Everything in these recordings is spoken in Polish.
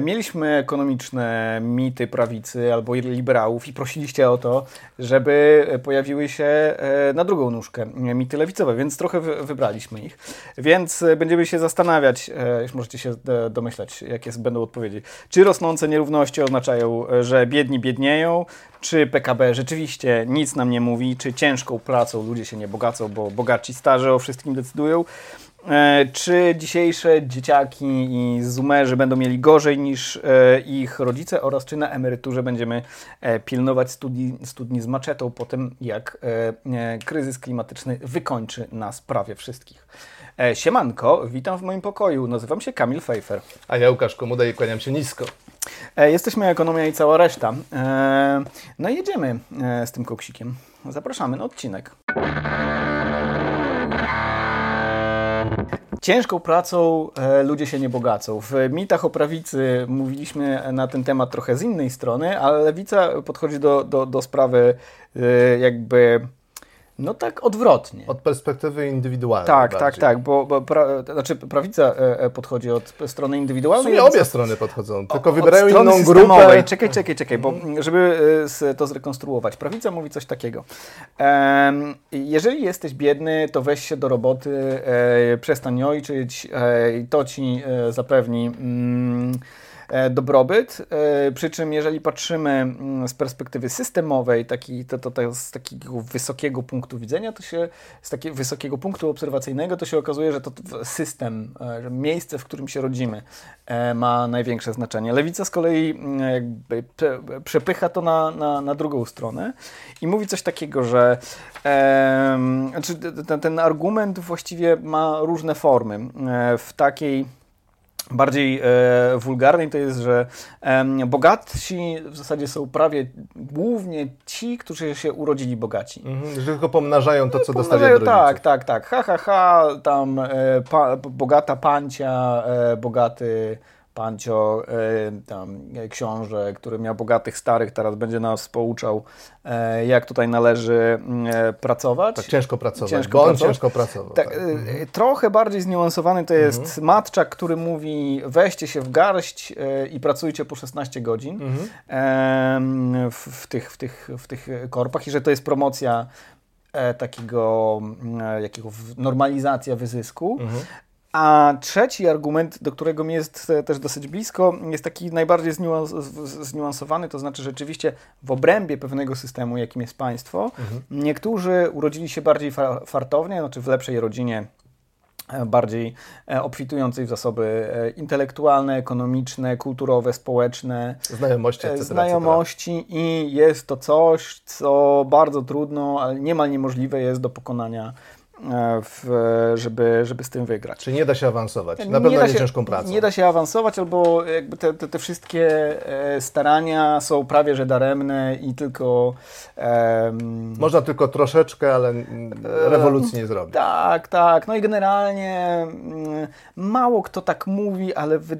Mieliśmy ekonomiczne mity prawicy albo liberałów i prosiliście o to, żeby pojawiły się e, na drugą nóżkę mity lewicowe, więc trochę wybraliśmy ich. Więc będziemy się zastanawiać, e, już możecie się domyślać, jakie będą odpowiedzi. Czy rosnące nierówności oznaczają, że biedni biednieją, czy PKB rzeczywiście nic nam nie mówi, czy ciężką pracą ludzie się nie bogacą, bo bogaci starzy o wszystkim decydują. E, czy dzisiejsze dzieciaki i zoomerzy będą mieli gorzej niż e, ich rodzice oraz czy na emeryturze będziemy e, pilnować studni, studni z maczetą po tym, jak kryzys klimatyczny wykończy nas prawie wszystkich. Siemanko, witam w moim pokoju. Nazywam się Kamil Fejfer. A ja Łukasz Komuda i kłaniam się nisko. Jesteśmy Ekonomia i cała reszta. No i jedziemy z tym koksikiem. Zapraszamy na odcinek. Ciężką pracą e, ludzie się nie bogacą. W mitach o prawicy mówiliśmy na ten temat trochę z innej strony, ale lewica podchodzi do, do, do sprawy e, jakby no tak odwrotnie. Od perspektywy indywidualnej. Tak, tak bardziej. tak, tak, bo, bo pra, znaczy prawica e, e, podchodzi od strony indywidualnej. W sumie obie strony podchodzą, tylko o, wybierają inną systemowej. grupę. Czekaj, czekaj, czekaj, bo żeby e, to zrekonstruować. Prawica mówi coś takiego. Jeżeli jesteś biedny, to weź się do roboty, przestań ojczyć, to ci zapewni mm, dobrobyt. E, przy czym, jeżeli patrzymy mm, z perspektywy systemowej, taki, to, to, to z takiego wysokiego punktu widzenia, to się z takiego wysokiego punktu obserwacyjnego, to się okazuje, że to system, e, że miejsce, w którym się rodzimy, ma największe znaczenie. Lewica z kolei mm, jakby przepycha to na, na, na drugą stronę i mówi coś takiego, że e, ten, ten argument właściwie ma różne formy. W takiej bardziej e, wulgarnej to jest, że e, bogatsi w zasadzie są prawie głównie ci, którzy się urodzili bogaci. Mhm, że tylko pomnażają to, co dostali od rodziców. Tak, tak, tak. Ha, ha, ha, tam e, pa, bogata pancia, e, bogaty Pancio, e, tam książę, który miał bogatych starych, teraz będzie nas pouczał, e, jak tutaj należy e, pracować. Tak ciężko pracować, ciężko bo pracować. ciężko pracował. Tak, tak. Mhm. Trochę bardziej zniuansowany to jest mhm. Matczak, który mówi weźcie się w garść i pracujcie po 16 godzin mhm. w, w, tych, w, tych, w tych korpach i że to jest promocja takiego jakiego normalizacja wyzysku. Mhm. A trzeci argument, do którego mi jest e, też dosyć blisko, jest taki najbardziej zniuans zniuansowany, to znaczy rzeczywiście w obrębie pewnego systemu, jakim jest państwo, mhm. niektórzy urodzili się bardziej fartownie, znaczy w lepszej rodzinie e, bardziej e, obfitującej w zasoby intelektualne, ekonomiczne, kulturowe, społeczne, znajomości, etc., znajomości i jest to coś, co bardzo trudno, ale niemal niemożliwe jest do pokonania w, żeby, żeby z tym wygrać. Czyli nie da się awansować, na pewno nie, się, ciężką pracą. Nie da się awansować, albo jakby te, te, te wszystkie e, starania są prawie że daremne i tylko... Um, Można tylko troszeczkę, ale rewolucji nie zrobić. Tak, tak. No i generalnie mm, mało kto tak mówi, ale w,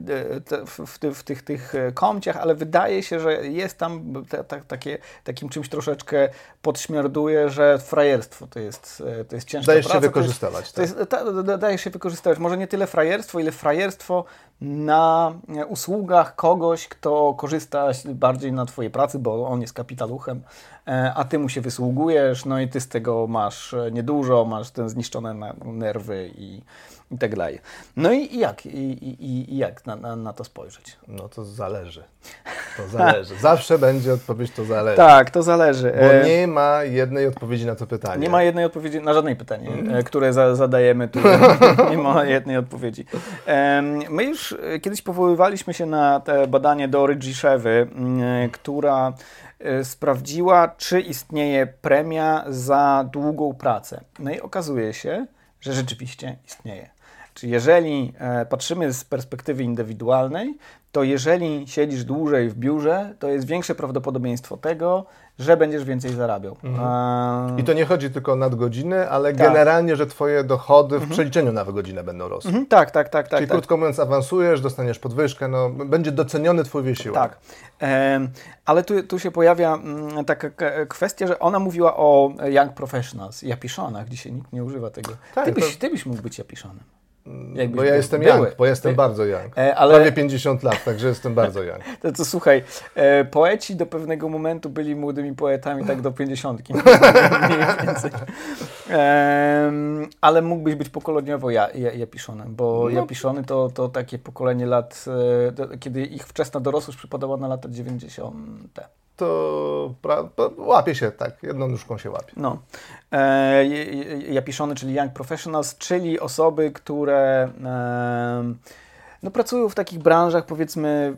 w, w, tych, tych komciach, ale wydaje się, że jest tam te, takie, takim czymś troszeczkę podśmierduje, że frajerstwo to jest, to jest ciężka praca się wykorzystywać. To jest, tak. to jest, ta, daje się wykorzystywać. Może nie tyle frajerstwo, ile frajerstwo na usługach kogoś, kto korzysta bardziej na Twojej pracy, bo on jest kapitaluchem, e, a Ty mu się wysługujesz, no i Ty z tego masz niedużo, masz ten zniszczone nerwy i, i tak dalej. No i, jak, i, i, i jak na, na, na, to spojrzeć? No to zależy. To zależy. Zawsze będzie odpowiedź, to zależy. Tak, to zależy. Bo e, nie ma jednej odpowiedzi na to pytanie. Nie ma jednej odpowiedzi na żadne pytanie, mm. które za, zadajemy tu. nie ma jednej odpowiedzi. My już kiedyś powoływaliśmy się na te badanie Dory Giszewy, która e, sprawdziła, czy istnieje premia za długą pracę. No i okazuje się, że rzeczywiście istnieje. Czyli jeżeli e, patrzymy z perspektywy indywidualnej, to jeżeli siedzisz dłużej w biurze, to jest większe prawdopodobieństwo tego, że będziesz więcej zarabiał. Mhm. I to nie chodzi tylko o nadgodziny, ale tak. generalnie, że Twoje dochody w mhm. przeliczeniu na godzinę będą rosły. Mhm. Tak, tak, tak. Czyli tak, krótko mówiąc, awansujesz, dostaniesz podwyżkę, no, będzie doceniony Twój wysiłek. Tak. E, ale tu, tu się pojawia mm, taka kwestia, że ona mówiła o young professionals, japiszonach. Dzisiaj nikt nie używa tego. Tak, ty, byś, to... ty byś mógł być japiszonem. Jakbyś Bo ja jestem były. young, bo jestem By- bardzo young. E, ale- Prawie 50 lat, także jestem bardzo young. To, to słuchaj, e, poeci do pewnego momentu byli młodymi poetami tak do 50. Mniej więcej. Em, ale mógłbyś być pokoleniowo ja, ja, Japiszonem, bo No. Japiszony to, to takie pokolenie lat, e, to, kiedy ich wczesna dorosłość przypadała na lata 90. To, pra, łapie się tak, jedną nóżką się łapie. No. E, Japiszony, czyli Young Professionals, czyli osoby, które em, no, pracują w takich branżach, powiedzmy,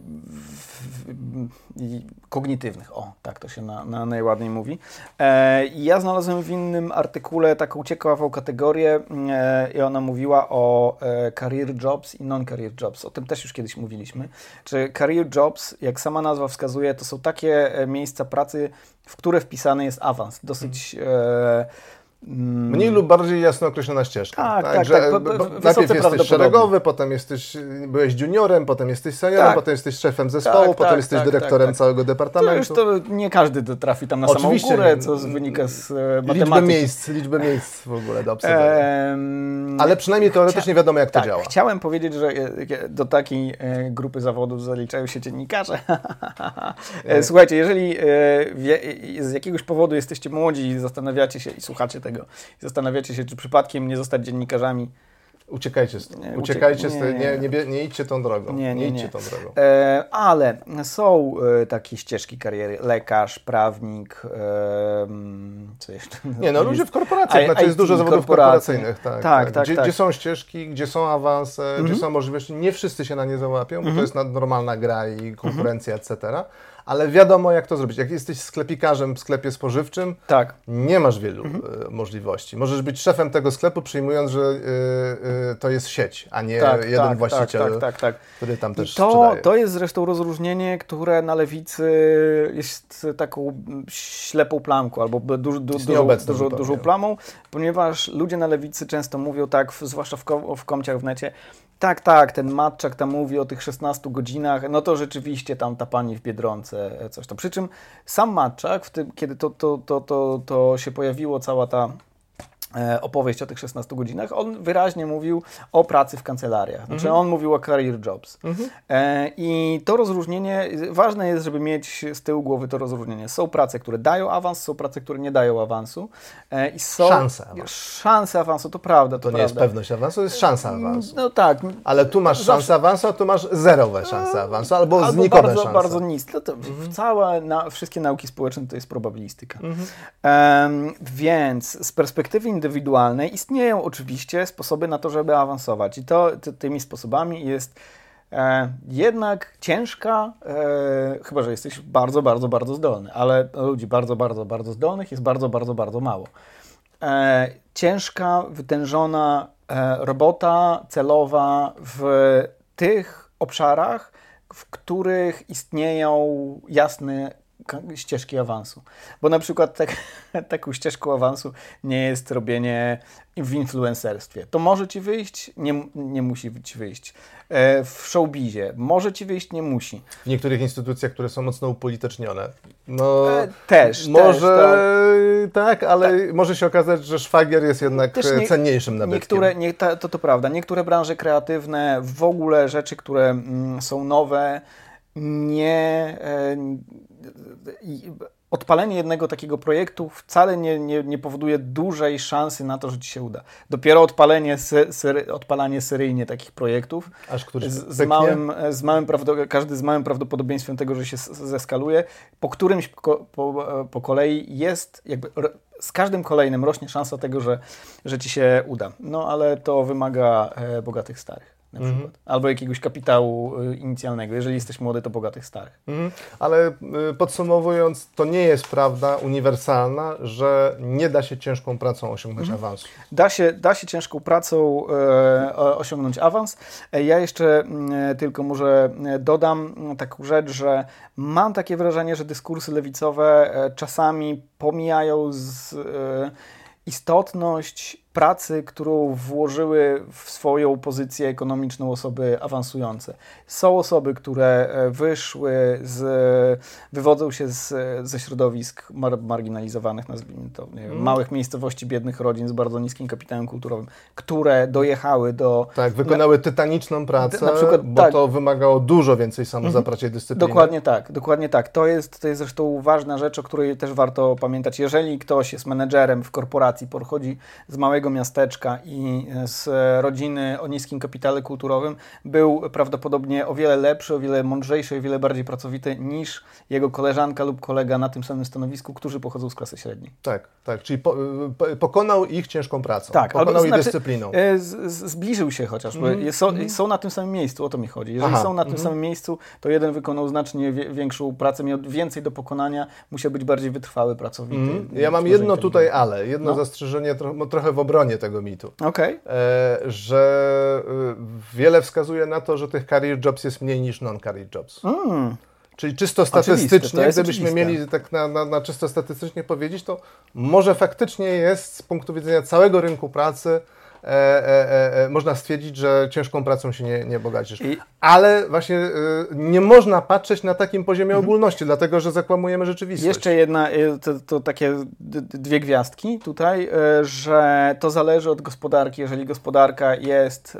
kognitywnych. O, tak to się na, na najładniej mówi. E, ja znalazłem w innym artykule taką ciekawą kategorię e, i ona mówiła o e, career jobs i non-career jobs. O tym też już kiedyś mówiliśmy. Czy career jobs, jak sama nazwa wskazuje, to są takie e, miejsca pracy, w które wpisany jest awans. Dosyć... E, mm, Mniej lub bardziej jasno określona ścieżka. Tak, tak, tak, po- po- wysoce najpierw jesteś szeregowy, potem jesteś, byłeś juniorem, potem jesteś seniorem, Tak. potem jesteś szefem zespołu, Tak, potem tak, jesteś tak, dyrektorem tak, tak. całego To już departamentu. to nie każdy trafi tam na samą Oczywiście górę, nie. co wynika z e, Liczbę matematyki. miejsc, liczbę miejsc w ogóle do obserwowania. Em, Ale przynajmniej teoretycznie wiadomo, jak to tak, działa. chciałem powiedzieć, że e, e, do takiej grupy zawodów zaliczają się dziennikarze. Słuchajcie, jeżeli z jakiegoś powodu jesteście młodzi i zastanawiacie się i słuchacie tego, i zastanawiacie się, czy przypadkiem nie zostać dziennikarzami, Uciekajcie z Nie, Uciekajcie uciek- nie, nie, nie, nie. idźcie tą drogą. Nie, nie, idźcie tą drogą. E, ale są e, takie ścieżki kariery. Lekarz, prawnik, e, co jeszcze? Nie, no ludzie w korporacjach, I- znaczy jest dużo zawodów korporacyjnych. Tak, Tak, tak, gdzie, tak. gdzie są ścieżki, gdzie są awanse, gdzie są możliwości. Nie wszyscy się na nie załapią, bo to jest nad- normalna gra i konkurencja, etc. Ale wiadomo, jak to zrobić. Jak jesteś sklepikarzem w sklepie spożywczym, Tak. nie masz wielu e, możliwości. Możesz być szefem tego sklepu, przyjmując, że e, e, to jest sieć, a nie Tak, jeden tak, właściciel, tak, tak, tak, który tam też I to, sprzedaje. to jest zresztą rozróżnienie, które na lewicy jest taką ślepą plamką albo du, Jest dużą, dużą, dużą plamą, ponieważ ludzie na lewicy często mówią tak, zwłaszcza w, w komciach w necie, tak, tak, ten Matczak tam mówi o tych 16 godzinach, no to rzeczywiście tam ta pani w Biedronce e, coś tam. Przy czym sam Matczak, w tym, kiedy to, to, to, to, to się pojawiło, cała ta opowieść o tych 16 godzinach, on wyraźnie mówił o pracy w kancelariach. Znaczy on mówił o career jobs. E, I to rozróżnienie, ważne jest, żeby mieć z tyłu głowy to rozróżnienie. Są prace, które dają awans, są prace, które nie dają awansu. E, i są Szanse awansu. Szanse awansu, to prawda. To nie prawda. jest pewność awansu, to jest szansa awansu. No tak. Ale tu masz Zawsze- szansę awansu, a tu masz zerowe szanse awansu, albo, Albo znikowe bardzo, szanse. bardzo niskie. No to Całe, na, wszystkie nauki społeczne to jest probabilistyka. Mhm. Em, więc z perspektywy indywidualnej istnieją oczywiście sposoby na to, żeby awansować. I to ty, tymi sposobami jest e, jednak ciężka, e, chyba że jesteś bardzo, bardzo, bardzo zdolny, ale ludzi bardzo, bardzo, bardzo zdolnych jest bardzo, bardzo, bardzo mało. E, ciężka, wytężona e, robota celowa w tych obszarach, w których istnieją jasne ścieżki awansu. Bo na przykład tak, taką ścieżką awansu nie jest robienie w influencerstwie. To może ci wyjść, nie, nie musi ci wyjść. E, W showbizie może ci wyjść, nie musi. W niektórych instytucjach, które są mocno upolitycznione. No, E, też, może też, tak, ale może się okazać, że szwagier jest jednak nie- cenniejszym nabytkiem. Niektóre, nie, to, to prawda, niektóre branże kreatywne, w ogóle rzeczy, które mm, są nowe, nie. E, odpalenie jednego takiego projektu wcale nie, nie, nie powoduje dużej szansy na to, że ci się uda. Dopiero odpalenie, sy, sery, odpalanie seryjnie takich projektów Aż któryś z, z małym, z małym każdy z małym prawdopodobieństwem tego, że się zeskaluje, po którymś po, po, po kolei jest jakby z każdym kolejnym rośnie szansa tego, że, że ci się uda. No ale to wymaga e, bogatych starych na Mhm. przykład. Albo jakiegoś kapitału e, inicjalnego. Jeżeli jesteś młody, to bogatych starych. Mhm. Ale y, podsumowując, to nie jest prawda uniwersalna, że nie da się ciężką pracą osiągnąć Mhm. awansu. Da się, da się ciężką pracą e, osiągnąć awans. E, Ja jeszcze mm, tylko może e, dodam mm, taką rzecz, że mam takie wrażenie, że dyskursy lewicowe e, czasami pomijają z, e, istotność pracy, którą włożyły w swoją pozycję ekonomiczną osoby awansujące. Są osoby, które e, wyszły z, wywodzą się z, ze środowisk mar marginalizowanych, nazwijmy to, wiem, mm. małych miejscowości, biednych rodzin z bardzo niskim kapitałem kulturowym, które dojechały do... Tak, wykonały na, tytaniczną pracę, na przykład, bo tak, to wymagało dużo więcej samozapracia i mhm. dyscypliny. Dokładnie tak, dokładnie tak. To jest, to jest zresztą ważna rzecz, o której też warto pamiętać. Jeżeli ktoś jest menedżerem w korporacji, pochodzi z małego miasteczka i z rodziny o niskim kapitale kulturowym, był prawdopodobnie o wiele lepszy, o wiele mądrzejszy, o wiele bardziej pracowity niż jego koleżanka lub kolega na tym samym stanowisku, którzy pochodzą z klasy średniej. Tak, tak, czyli po, po, pokonał ich ciężką pracą, tak, pokonał albo, ich znaczy, dyscypliną. E, z, zbliżył się chociażby, mm, są, mm. są, na tym samym miejscu, o to mi chodzi. Jeżeli Aha, są na tym mm. samym miejscu, to jeden wykonał znacznie większą pracę, miał więcej do pokonania, musiał być bardziej wytrwały, pracowity. Mm. Ja mam jedno tutaj ale, jedno no. zastrzeżenie tro, trochę w obronie tego mitu. Okay. E, że y, wiele wskazuje na to, że tych career jobs jest mniej niż non-career jobs. Mm. Czyli czysto statystycznie, gdybyśmy oczywiste. mieli tak na, na, na, czysto statystycznie powiedzieć, to może faktycznie jest z punktu widzenia całego rynku pracy E, e, e, można stwierdzić, że ciężką pracą się nie, nie bogacisz. I... Ale właśnie e, nie można patrzeć na takim poziomie mhm. ogólności, dlatego że zakłamujemy rzeczywistość. Jeszcze jedna, e, to, to takie dwie gwiazdki tutaj, e, że to zależy od gospodarki. Jeżeli gospodarka jest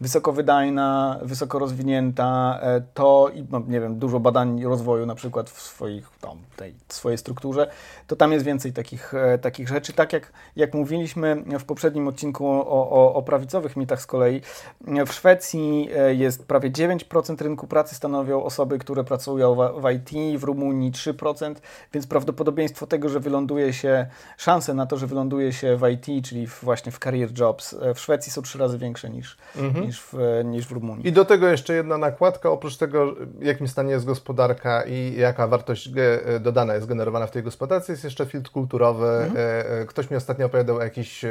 wysokowydajna, wysoko rozwinięta, to i no, nie wiem, dużo badań rozwoju na przykład w swoich, tam, tej swojej strukturze, to tam jest więcej takich, takich rzeczy. Tak jak, jak mówiliśmy w poprzednim odcinku o, o, o prawicowych mitach z kolei. W Szwecji e, jest prawie 9% rynku pracy stanowią osoby, które pracują w, IT, w Rumunii 3%, więc prawdopodobieństwo tego, że wyląduje się, szanse na to, że wyląduje się w IT, czyli w, właśnie w career jobs, e, w Szwecji są trzy razy większe niż, mhm. niż, w, niż w Rumunii. I do tego jeszcze jedna nakładka, oprócz tego, w jakim stanie jest gospodarka i jaka wartość e, dodana jest generowana w tej gospodarce, jest jeszcze filtr kulturowy. Mhm. Ktoś mi ostatnio opowiadał o jakiś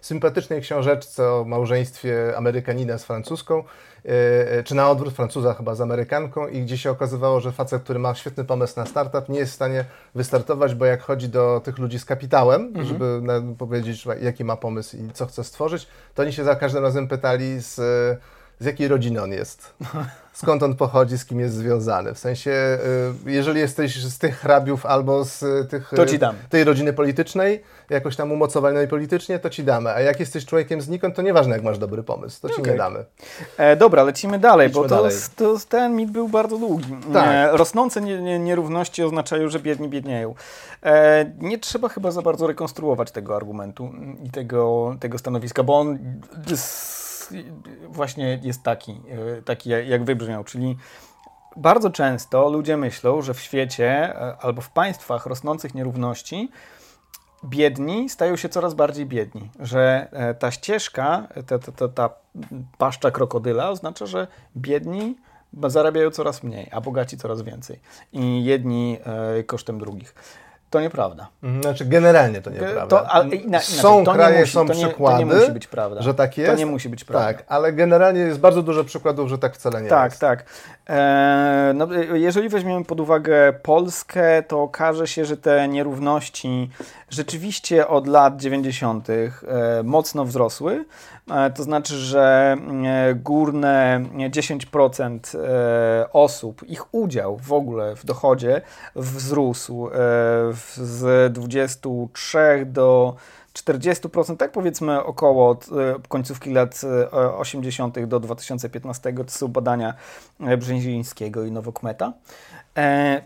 sympatycznej książeczce o małżeństwie Amerykanina z francuską, e, e, czy na odwrót Francuza chyba z Amerykanką i gdzie się okazywało, że facet, który ma świetny pomysł na startup, nie jest w stanie wystartować, bo jak chodzi do tych ludzi z kapitałem, mhm. żeby powiedzieć, jaki ma pomysł i co chce stworzyć, to oni się za każdym razem pytali z, z jakiej rodziny on jest. skąd on pochodzi, z kim jest związany. W sensie, y, jeżeli jesteś z tych hrabiów albo z tych, tej rodziny politycznej, jakoś tam umocowanej politycznie, to ci damy. A jak jesteś człowiekiem znikąd, to nieważne, jak masz dobry pomysł, to ci okay. nie damy. E, dobra, lecimy dalej, bo to, dalej. To, ten mit był bardzo długi. Tak. E, rosnące nie, nie, nierówności oznaczają, że biedni biednieją. E, nie trzeba chyba za bardzo rekonstruować tego argumentu i tego, tego stanowiska, bo on właśnie jest taki, e, taki jak wybrzmiał, czyli bardzo często ludzie myślą, że w świecie e, albo w państwach rosnących nierówności biedni stają się coraz bardziej biedni, że e, ta ścieżka, ta, ta, ta paszcza krokodyla oznacza, że biedni zarabiają coraz mniej, a bogaci coraz więcej i jedni kosztem drugich. To nieprawda. Mhm, znaczy, generalnie to nieprawda. To, ale, są to kraje, musi, są to nie, przykłady, to nie musi być prawda. że tak jest. To nie musi być prawda. Tak, ale generalnie jest bardzo dużo przykładów, że tak wcale nie tak, jest. Tak, tak. E, no, jeżeli weźmiemy pod uwagę Polskę, to okaże się, że te nierówności rzeczywiście od lat 90. E, mocno wzrosły. E, to znaczy, że e, górne 10% osób, ich udział w ogóle w dochodzie wzrósł z 23 do 40%, tak powiedzmy około od końcówki lat 80. do 2015. To są badania Brzęzińskiego i Nowokmeta.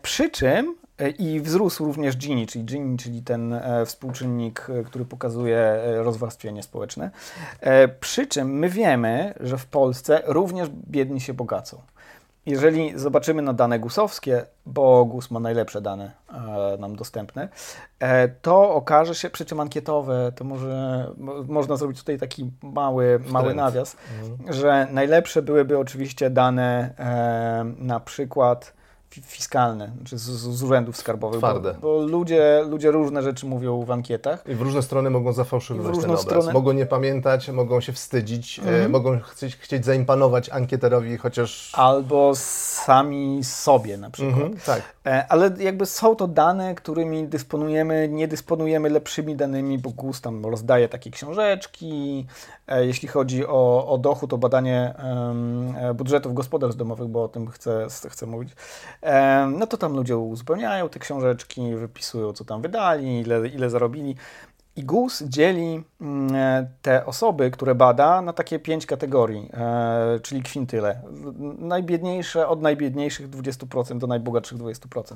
Przy czym E, I wzrósł również Gini, czyli Gini, czyli ten e, współczynnik, e, który pokazuje rozwarstwienie społeczne. Przy czym my wiemy, że w Polsce również biedni się bogacą. Jeżeli zobaczymy na dane gusowskie, bo GUS ma najlepsze dane e, nam dostępne, e, to okaże się, przy czym ankietowe, to może można zrobić tutaj taki mały, mały nawias, mhm. że najlepsze byłyby oczywiście dane e, na przykład fiskalne, czy z, z urzędów skarbowych. Twarde. Bo, bo ludzie, ludzie różne rzeczy mówią w ankietach. I w różne strony mogą zafałszywać ten obraz. stronę- Mogą nie pamiętać, mogą się wstydzić, e, Mhm. mogą chcieć, chcieć zaimponować ankieterowi, chociaż... Albo sami sobie na przykład. Mhm, tak. E, Ale jakby są to dane, którymi dysponujemy, nie dysponujemy lepszymi danymi, bo GUS tam rozdaje takie książeczki. E, Jeśli chodzi o, o dochód, o badanie e, budżetów gospodarstw domowych, bo o tym chcę, chcę mówić, no to tam ludzie uzupełniają te książeczki, wypisują, co tam wydali, ile, ile zarobili. I GUS dzieli mm, e, te osoby, które bada, na takie pięć kategorii, czyli kwintyle. Najbiedniejsze od najbiedniejszych 20% do najbogatszych 20%.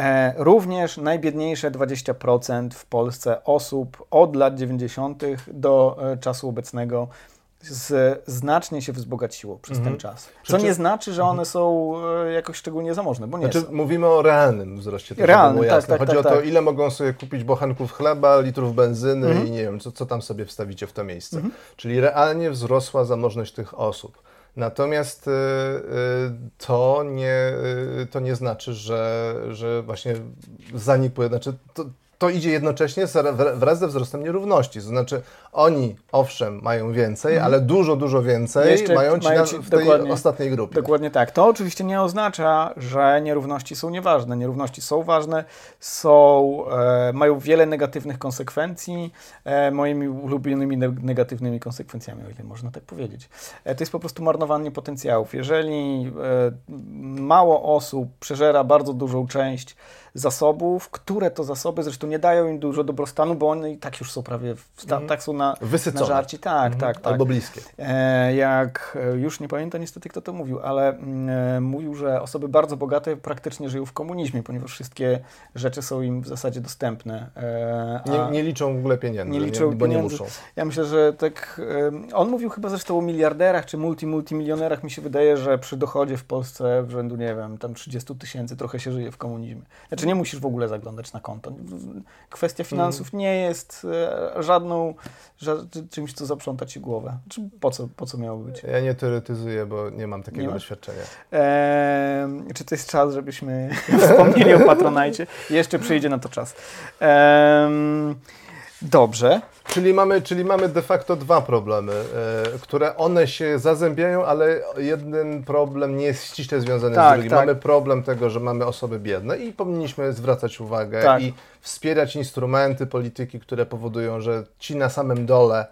E, również najbiedniejsze 20% w Polsce osób od lat 90. do e, czasu obecnego z, znacznie się wzbogaciło przez Mhm. ten czas. Przy Co nie znaczy, że one są e, jakoś szczególnie zamożne, bo nie Znaczy, są. mówimy o realnym wzroście. to Realnym, tak, tak, Chodzi tak, o to, tak. ile mogą sobie kupić bochenków chleba, litrów benzyny Mhm. i nie wiem, co, co tam sobie wstawicie w to miejsce. Czyli realnie wzrosła zamożność tych osób. Natomiast y, y, to, nie, y, to nie znaczy, że, że właśnie zanikły, znaczy to, to idzie jednocześnie wraz ze wzrostem nierówności. To znaczy oni, owszem, mają więcej, ale dużo, dużo więcej Mhm. Jeszcze mają ci, mają na, ci- w tej ostatniej grupie. Dokładnie tak. To oczywiście nie oznacza, że nierówności są nieważne. Nierówności są ważne, są, e, mają wiele negatywnych konsekwencji. E, moimi ulubionymi ne- negatywnymi konsekwencjami, o ile można tak powiedzieć. E, to jest po prostu marnowanie potencjałów. Jeżeli e, mało osób przeżera bardzo dużą część zasobów, które to zasoby zresztą nie dają im dużo dobrostanu, bo one i tak już są prawie, w sta- tak są na, na żarci. Tak, tak, tak. Mhm. Albo bliskie. E, jak e, już nie pamiętam niestety kto to mówił, ale mm, e, mówił, że osoby bardzo bogate praktycznie żyją w komunizmie, ponieważ wszystkie rzeczy są im w zasadzie dostępne. E, Nie, nie liczą w ogóle pieniędzy, nie liczą bo nie muszą. Ja myślę, że tak. e, On mówił chyba zresztą o miliarderach czy multi, multimilionerach. Mi się wydaje, że przy dochodzie w Polsce w rzędu, nie wiem, tam 30 tysięcy trochę się żyje w komunizmie. Znaczy nie musisz w ogóle zaglądać na konto. Kwestia finansów Mhm. nie jest e, żadną, ża czymś, co zaprząta ci głowę. Czy po co, po co miało być? Ja nie teoretyzuję, bo nie mam takiego Nie doświadczenia. Ehm, czy to jest czas, żebyśmy wspomnieli o Patronajcie? Jeszcze przyjdzie na to czas. Ehm, dobrze. Czyli mamy, czyli mamy de facto dwa problemy, e, które one się zazębiają, ale jeden problem nie jest ściśle związany Tak, z drugim. tak. Mamy problem tego, że mamy osoby biedne i powinniśmy zwracać uwagę Tak. i wspierać instrumenty polityki, które powodują, że ci na samym dole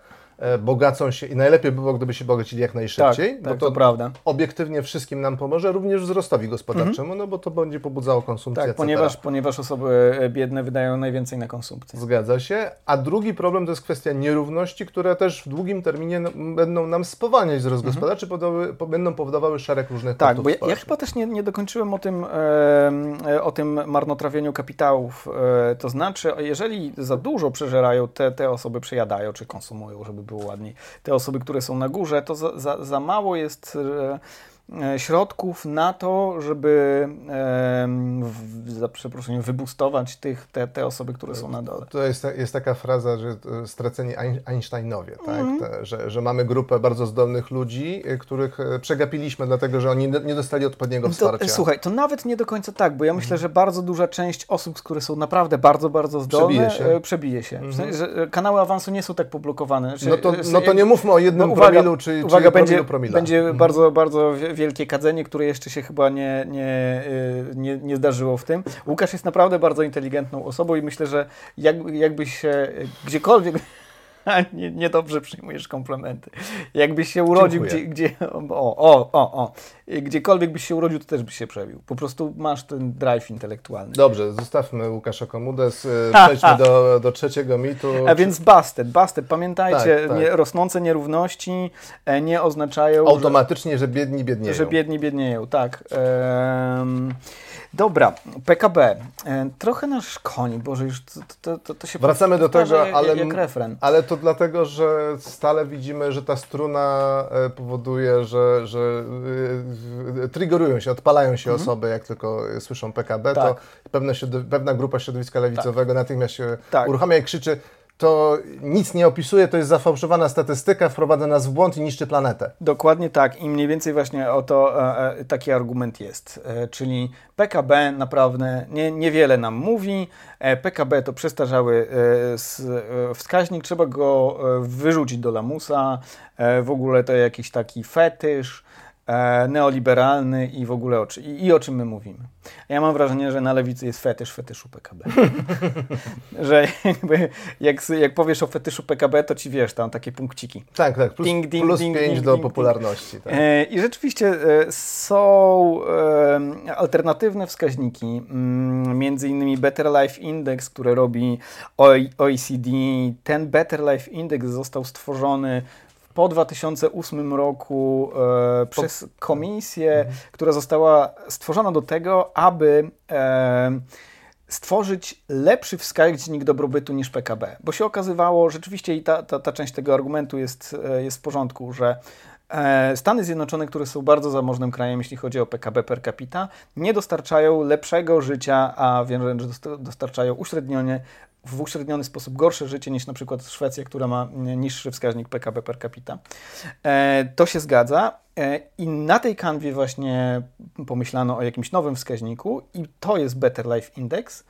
bogacą się i najlepiej by było, gdyby się bogacili jak Tak, najszybciej, tak bo to, to prawda. obiektywnie wszystkim nam pomoże, również wzrostowi gospodarczemu, no bo to będzie pobudzało konsumpcję, Tak, ponieważ, ponieważ osoby e, biedne wydają najwięcej na konsumpcję. Zgadza się. A drugi problem to jest kwestia nierówności, które też w długim terminie będą nam spowalniać wzrost gospodarczy, podały, po, będą powodowały szereg różnych Mhm. Tak, bo ja, ja chyba też nie, nie dokończyłem o tym, e, o tym marnotrawieniu kapitałów. E, to znaczy, jeżeli za dużo przeżerają te, te osoby, przejadają czy konsumują, żeby było ładniej, te osoby, które są na górze, to za, za, za mało jest e, środków na to, żeby e, za przeproszeniem wybustować tych, te, te osoby, które są na dole. To jest, jest taka fraza, że e, straceni Ein- Einsteinowie, tak? Mhm. Te, że, że mamy grupę bardzo zdolnych ludzi, e, których e, przegapiliśmy, dlatego że oni nie dostali odpowiedniego To, wsparcia. e, słuchaj, to nawet nie do końca tak, bo ja myślę, że bardzo duża część osób, które są naprawdę bardzo, bardzo zdolne, Przebije się. e, przebije się. W sensie, że e, kanały awansu nie są tak poblokowane. Znaczy, no, to, e, no to nie mówmy o jednym no, uwaga, promilu, czy, uwaga, czy będzie, promila. będzie bardzo, bardzo wi- wielkie kadzenie, które jeszcze się chyba nie, nie, y, nie, nie zdarzyło w tym. Łukasz jest naprawdę bardzo inteligentną osobą i myślę, że jak, jakbyś się gdziekolwiek... Nie, niedobrze przyjmujesz komplementy. Jakbyś się urodził gdzie, Dziękuję. gdzie. O, o, o, o. Gdziekolwiek byś się urodził, to też byś się przebił. Po prostu masz ten drive intelektualny. Dobrze, zostawmy Łukasza Komudes, e, przejdźmy do, do trzeciego mitu. A więc busted, busted. Pamiętajcie, Tak, tak. Nie, rosnące nierówności e, nie oznaczają, że, Automatycznie, że biedni biednieją. że biedni biednieją. Tak. Em, dobra, PKB. E, trochę nas szkoni, Boże, już to, to, to, to się Wracamy do tego, jak, ale, jak refren. ale to dlatego, że stale widzimy, że ta struna e, powoduje, że, że y, triggerują się, odpalają się osoby, jak tylko słyszą PKB, Mhm. Tak. to pewne, pewna grupa środowiska lewicowego natychmiast się Tak. uruchamia i krzyczy to nic nie opisuje, to jest zafałszowana statystyka, wprowadza nas w błąd i niszczy planetę. Dokładnie tak. I mniej więcej właśnie o to e, e taki argument jest, e, czyli PKB naprawdę nie, niewiele nam mówi, e, PKB to przestarzały e, wskaźnik, trzeba go wyrzucić do lamusa, w ogóle to jakiś taki fetysz, E, neoliberalny i w ogóle o, i, i o czym my mówimy. Ja mam wrażenie, że na lewicy jest fetysz fetyszu PKB. że jakby, jak, jak powiesz o fetyszu PKB, to ci wiesz, tam takie punkciki. Tak, tak, plus, ding, ding, plus ding, 5 do popularności. Tak. E, I rzeczywiście e, są alternatywne wskaźniki, mm, między innymi Better Life Index, które robi OECD. Ten Better Life Index został stworzony po 2008 roku e, przez komisję, mhm. która została stworzona do tego, aby e, stworzyć lepszy wskaźnik dobrobytu niż PKB. Bo się okazywało, rzeczywiście i ta, ta, ta część tego argumentu jest, e, jest w porządku, że e, Stany Zjednoczone, które są bardzo zamożnym krajem, jeśli chodzi o PKB per capita, nie dostarczają lepszego życia, a wiem, że dostarczają uśrednione w uśredniony sposób gorsze życie niż na przykład Szwecja, która ma niższy wskaźnik PKB per capita. E, to się zgadza. E, I na tej kanwie właśnie pomyślano o jakimś nowym wskaźniku, i to jest Better Life Index,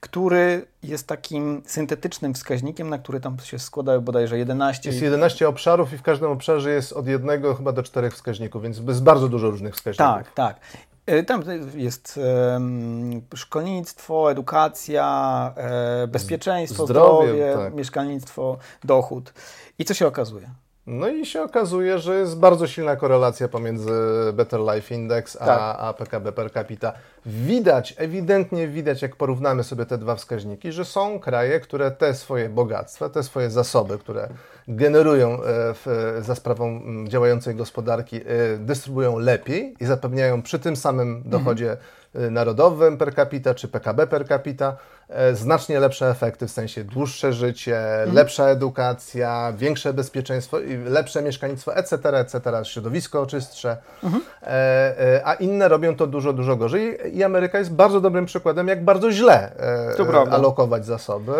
który jest takim syntetycznym wskaźnikiem, na który tam się składają bodajże 11. Jest 11 obszarów i w każdym obszarze jest od jednego chyba do czterech wskaźników, więc jest bardzo dużo różnych wskaźników. Tak, tak. E, tam jest szkolnictwo, edukacja, e, bezpieczeństwo, zdrowie, zdrowie tak. mieszkalnictwo, dochód. I co się okazuje? No i się okazuje, że jest bardzo silna korelacja pomiędzy Better Life Index a, tak. a PKB per capita. Widać, ewidentnie widać, jak porównamy sobie te dwa wskaźniki, że są kraje, które te swoje bogactwa, te swoje zasoby, które generują e, w, za sprawą działającej gospodarki, e, dystrybuują lepiej i zapewniają przy tym samym dochodzie mhm narodowym per capita czy PKB per capita e, znacznie lepsze efekty, w sensie dłuższe życie, mhm. lepsza edukacja, większe bezpieczeństwo, lepsze mieszkalnictwo, etc., etc., środowisko czystsze, mhm. E, e, a inne robią to dużo, dużo gorzej i Ameryka jest bardzo dobrym przykładem, jak bardzo źle alokować zasoby,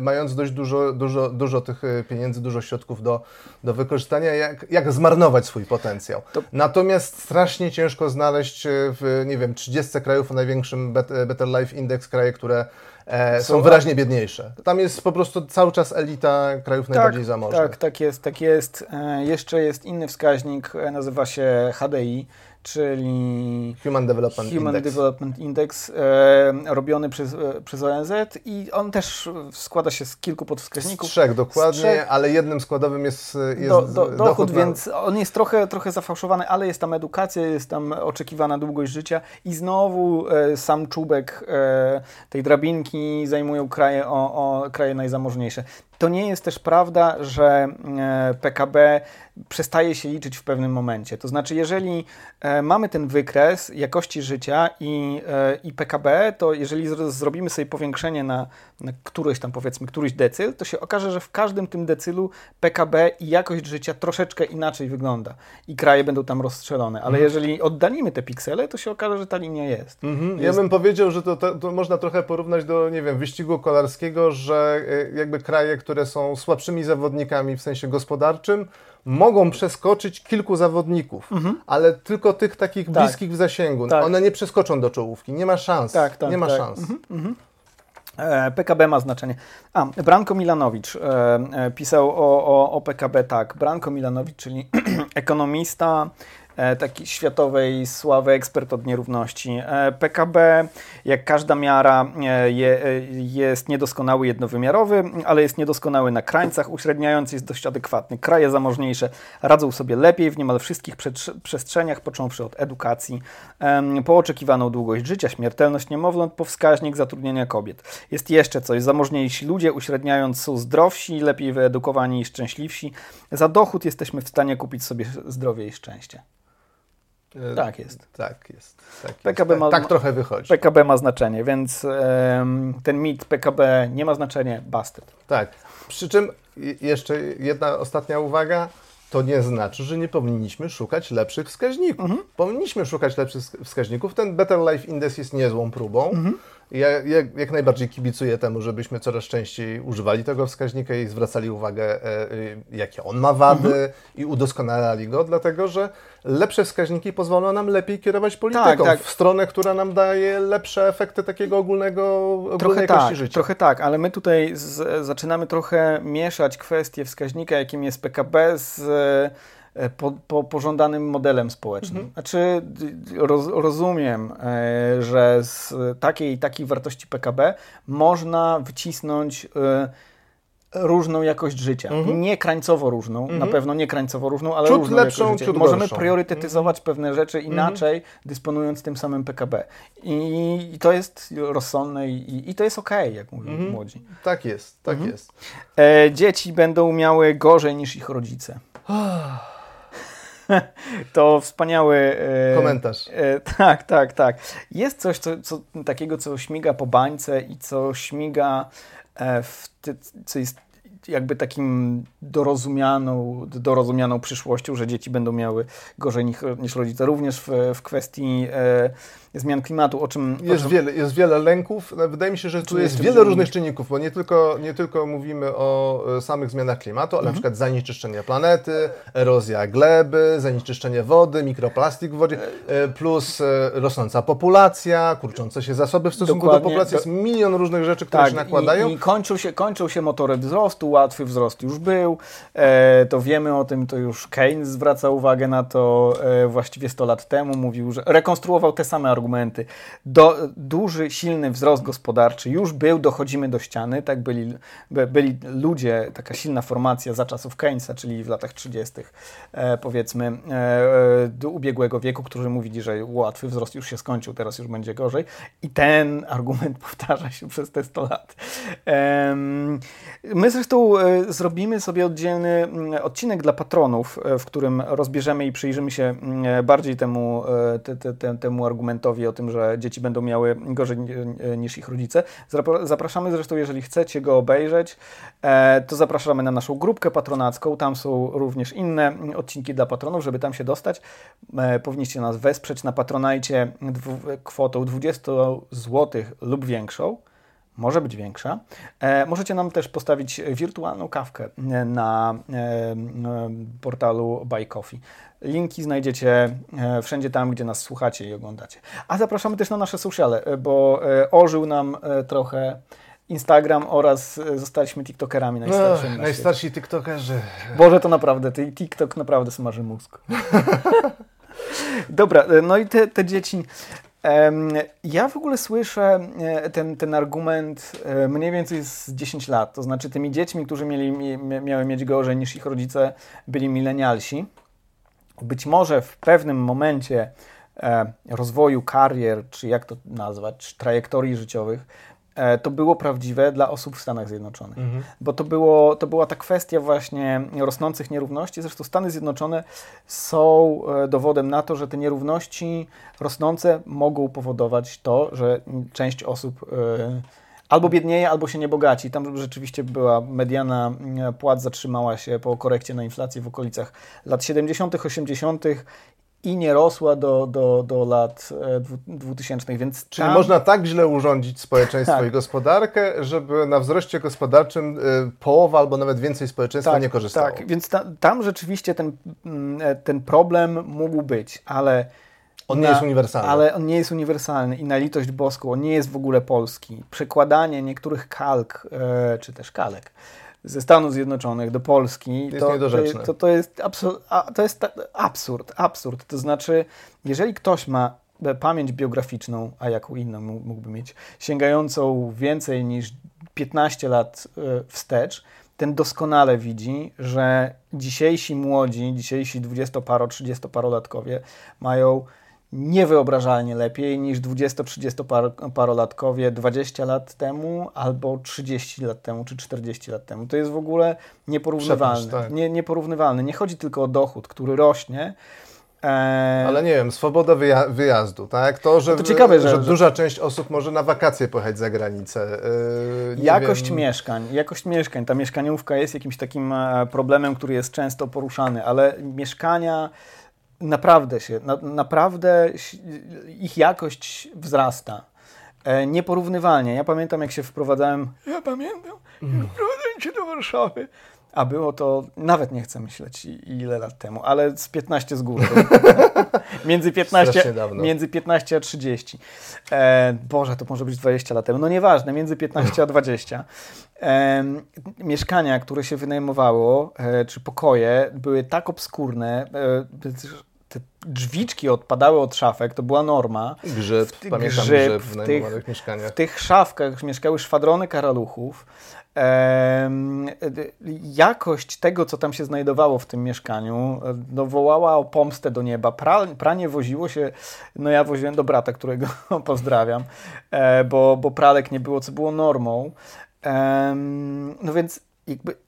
mając dość dużo, dużo, dużo tych pieniędzy, dużo środków do, do wykorzystania, jak, jak zmarnować swój potencjał. To... Natomiast strasznie ciężko znaleźć w, nie wiem, 30 krajów o największym Better Life Index, kraje, które e, są, są wyraźnie biedniejsze. Tam jest po prostu cały czas elita krajów tak, najbardziej zamożnych. Tak, tak jest, tak jest. E, jeszcze jest inny wskaźnik, e, nazywa się HDI czyli Human Development Human Index, Development Index e, robiony przez, e, przez ONZ i on też składa się z kilku podwskaźników. Z trzech dokładnie, z trzech. ale jednym składowym jest, jest do, do, dochód, dochód na... więc on jest trochę, trochę zafałszowany, ale jest tam edukacja, jest tam oczekiwana długość życia i znowu e, sam czubek e, tej drabinki zajmują kraje, o, o, kraje najzamożniejsze. To nie jest też prawda, że e, PKB przestaje się liczyć w pewnym momencie. To znaczy, jeżeli e, mamy ten wykres jakości życia i, e, i PKB, to jeżeli zrobimy sobie powiększenie na, na któryś tam powiedzmy, któryś decyl, to się okaże, że w każdym tym decylu PKB i jakość życia troszeczkę inaczej wygląda i kraje będą tam rozstrzelone. Ale mhm. jeżeli oddalimy te piksele, to się okaże, że ta linia jest. Mhm. jest... Ja bym powiedział, że to, to, to, można trochę porównać do, nie wiem, wyścigu kolarskiego, że jakby kraje, które są słabszymi zawodnikami w sensie gospodarczym, mogą przeskoczyć kilku zawodników, mhm. ale tylko tych takich tak. bliskich w zasięgu. Tak. One nie przeskoczą do czołówki, nie ma szans. Tak, tak, nie ma tak. szans. Mhm. Mhm. E, PKB ma znaczenie. A, Branko Milanowicz e, e, pisał o, o, o PKB tak. Branko Milanowicz, czyli ekonomista, taki światowej sławy ekspert od nierówności. E, PKB, jak każda miara, e, jest niedoskonały jednowymiarowy, ale jest niedoskonały na krańcach, uśredniający jest dość adekwatny. Kraje zamożniejsze radzą sobie lepiej w niemal wszystkich przestrzeniach, począwszy od edukacji, po oczekiwaną długość życia, śmiertelność niemowląt, po wskaźnik zatrudnienia kobiet. Jest jeszcze coś. Zamożniejsi ludzie, uśredniając, są zdrowsi, lepiej wyedukowani i szczęśliwsi. Za dochód jesteśmy w stanie kupić sobie zdrowie i szczęście. E, tak jest. Tak jest. Tak, PKB jest. Ma, tak, trochę wychodzi. PKB ma znaczenie, więc um, ten mit PKB nie ma znaczenia, busted. Tak. Przy czym jeszcze jedna ostatnia uwaga. To nie znaczy, że nie powinniśmy szukać lepszych wskaźników. Mhm. Powinniśmy szukać lepszych wskaźników. Ten Better Life Index jest niezłą próbą. Mhm. Ja jak, jak najbardziej kibicuję temu, żebyśmy coraz częściej używali tego wskaźnika i zwracali uwagę, e, e, jakie on ma wady mhm. i udoskonalali go, dlatego że lepsze wskaźniki pozwolą nam lepiej kierować polityką tak, tak. w stronę, która nam daje lepsze efekty takiego ogólnego, trochę tak, życia. Trochę tak, ale my tutaj z, zaczynamy trochę mieszać kwestię wskaźnika, jakim jest PKB z po, po, pożądanym modelem społecznym. Mhm. Znaczy, roz, rozumiem, e, że z takiej takiej wartości PKB można wycisnąć e, różną jakość życia. Mhm. Nie krańcowo różną, mhm. na pewno nie krańcowo różną, ale ciut różną lepszą, jakość życia. Możemy gorszą. priorytetyzować mhm. pewne rzeczy mhm. inaczej, dysponując tym samym PKB. I, i to jest rozsądne i, i to jest okej, okay, jak mówią mhm. młodzi. Tak jest, tak jest. E, dzieci będą miały gorzej niż ich rodzice. to wspaniały e, komentarz. E, tak, tak, tak. Jest coś co, co, takiego, co śmiga po bańce i co śmiga e, w ty, co jest jakby takim dorozumianą, dorozumianą przyszłością, że dzieci będą miały gorzej niż, niż rodzice. Również w, w kwestii e, zmian klimatu, o czym... Jest, o czym... Wiele, jest wiele lęków. Wydaje mi się, że tu jest wiele różnych czynników, bo nie tylko, nie tylko mówimy o e, samych zmianach klimatu, ale mhm. na przykład zanieczyszczenie planety, erozja gleby, zanieczyszczenie wody, mikroplastik w wodzie, e, plus e, rosnąca populacja, kurczące się zasoby w stosunku Dokładnie. do populacji. Jest milion różnych rzeczy, które tak, się nakładają. I, i kończą, się, kończą się motory wzrostu, łatwy wzrost już był, e, to wiemy o tym, to już Keynes zwraca uwagę na to e, właściwie 100 lat temu, mówił, że rekonstruował te same argumenty argumenty. Do, duży, silny wzrost gospodarczy już był, dochodzimy do ściany, tak byli, by, byli ludzie, taka silna formacja za czasów Keynesa, czyli w latach 30. E, powiedzmy e, do ubiegłego wieku, którzy mówili, że łatwy wzrost już się skończył, teraz już będzie gorzej i ten argument powtarza się przez te 100 lat. E, my zresztą e, zrobimy sobie oddzielny mm, odcinek dla patronów, e, w którym rozbierzemy i przyjrzymy się mm, bardziej temu, e, te, te, te, temu argumentowi o tym, że dzieci będą miały gorzej niż ich rodzice. Zapraszamy zresztą, jeżeli chcecie go obejrzeć, e, to zapraszamy na naszą grupkę patronacką. Tam są również inne odcinki dla patronów, żeby tam się dostać. E, powinniście nas wesprzeć na patronajcie kwotą 20 zł lub większą może być większa. E, możecie nam też postawić wirtualną kawkę na e, portalu Buy Coffee. Linki znajdziecie e, wszędzie tam, gdzie nas słuchacie i oglądacie. A zapraszamy też na nasze sociale, e, bo e, ożył nam trochę Instagram oraz zostaliśmy TikTokerami najstarszymi. No, na najstarsi TikTokerzy. Boże, to naprawdę, TikTok naprawdę smaży mózg. Dobra, no i te, te dzieci. Ja w ogóle słyszę ten, ten argument mniej więcej z 10 lat. To znaczy, tymi dziećmi, którzy mieli, miały mieć gorzej niż ich rodzice, byli milenialsi być może w pewnym momencie e, rozwoju karier, czy jak to nazwać, trajektorii życiowych, e, to było prawdziwe dla osób w Stanach Zjednoczonych. Mhm. Bo to, było, to była ta kwestia właśnie rosnących nierówności. Zresztą Stany Zjednoczone są e, dowodem na to, że te nierówności rosnące mogą powodować to, że część osób albo biednieje, albo się nie bogaci. Tam rzeczywiście była mediana płac zatrzymała się po korekcie na inflację w okolicach lat 70., 80. i nie rosła do, do, do lat 2000, e, więc Czyli tam... można tak źle urządzić społeczeństwo tak. i gospodarkę, żeby na wzroście gospodarczym e, połowa albo nawet więcej społeczeństwa tak, nie korzystało. Tak, więc ta, tam rzeczywiście ten, mm, e, ten problem mógł być, ale on na, nie jest uniwersalny. Ale on nie jest uniwersalny i na litość boską, on nie jest w ogóle polski. Przekładanie niektórych kalk, czy też kalek ze Stanów Zjednoczonych do Polski, jest to, to, to, to, jest absur, to jest absurd, absurd. To znaczy, jeżeli ktoś ma pamięć biograficzną, a jaką inną mógłby mieć, sięgającą więcej niż 15 lat e, wstecz, ten doskonale widzi, że dzisiejsi młodzi, dzisiejsi 20-paro, 30-parolatkowie mają niewyobrażalnie lepiej niż 20-30-parolatkowie 20 lat temu albo 30 lat temu czy 40 lat temu. To jest w ogóle nieporównywalne. tak. nie, nieporównywalne. Nie chodzi tylko o dochód, który rośnie, e, ale nie wiem, swoboda wyja wyjazdu, tak? To, że, no to ciekawe, że, że, duża część osób może na wakacje pojechać za granicę. Yy, jakość wiem. mieszkań, jakość mieszkań. Ta mieszkaniówka jest jakimś takim e, problemem, który jest często poruszany, ale mieszkania naprawdę się, na, naprawdę ich jakość wzrasta. E, nieporównywalnie. Ja pamiętam, jak się wprowadzałem. Ja pamiętam, jak wprowadzałem się do Warszawy. A było to, nawet nie chcę myśleć ile lat temu, ale z 15 z góry. między, 15, między 15 a 30. E, Boże, to może być 20 lat temu. No nieważne, między 15 a 20. E, mieszkania, które się wynajmowało, e, czy pokoje, były tak obskurne, e, te drzwiczki odpadały od szafek, to była norma. Grzyb, w, pamiętam grzyb, grzyb w, tych, mieszkaniach. W tych szafkach mieszkały szwadrony karaluchów jakość tego, co tam się znajdowało w tym mieszkaniu, no, wołała o pomstę do nieba. Pra, pranie woziło się, no ja woziłem do brata, którego pozdrawiam, e, bo, bo pralek nie było, co było normą. No więc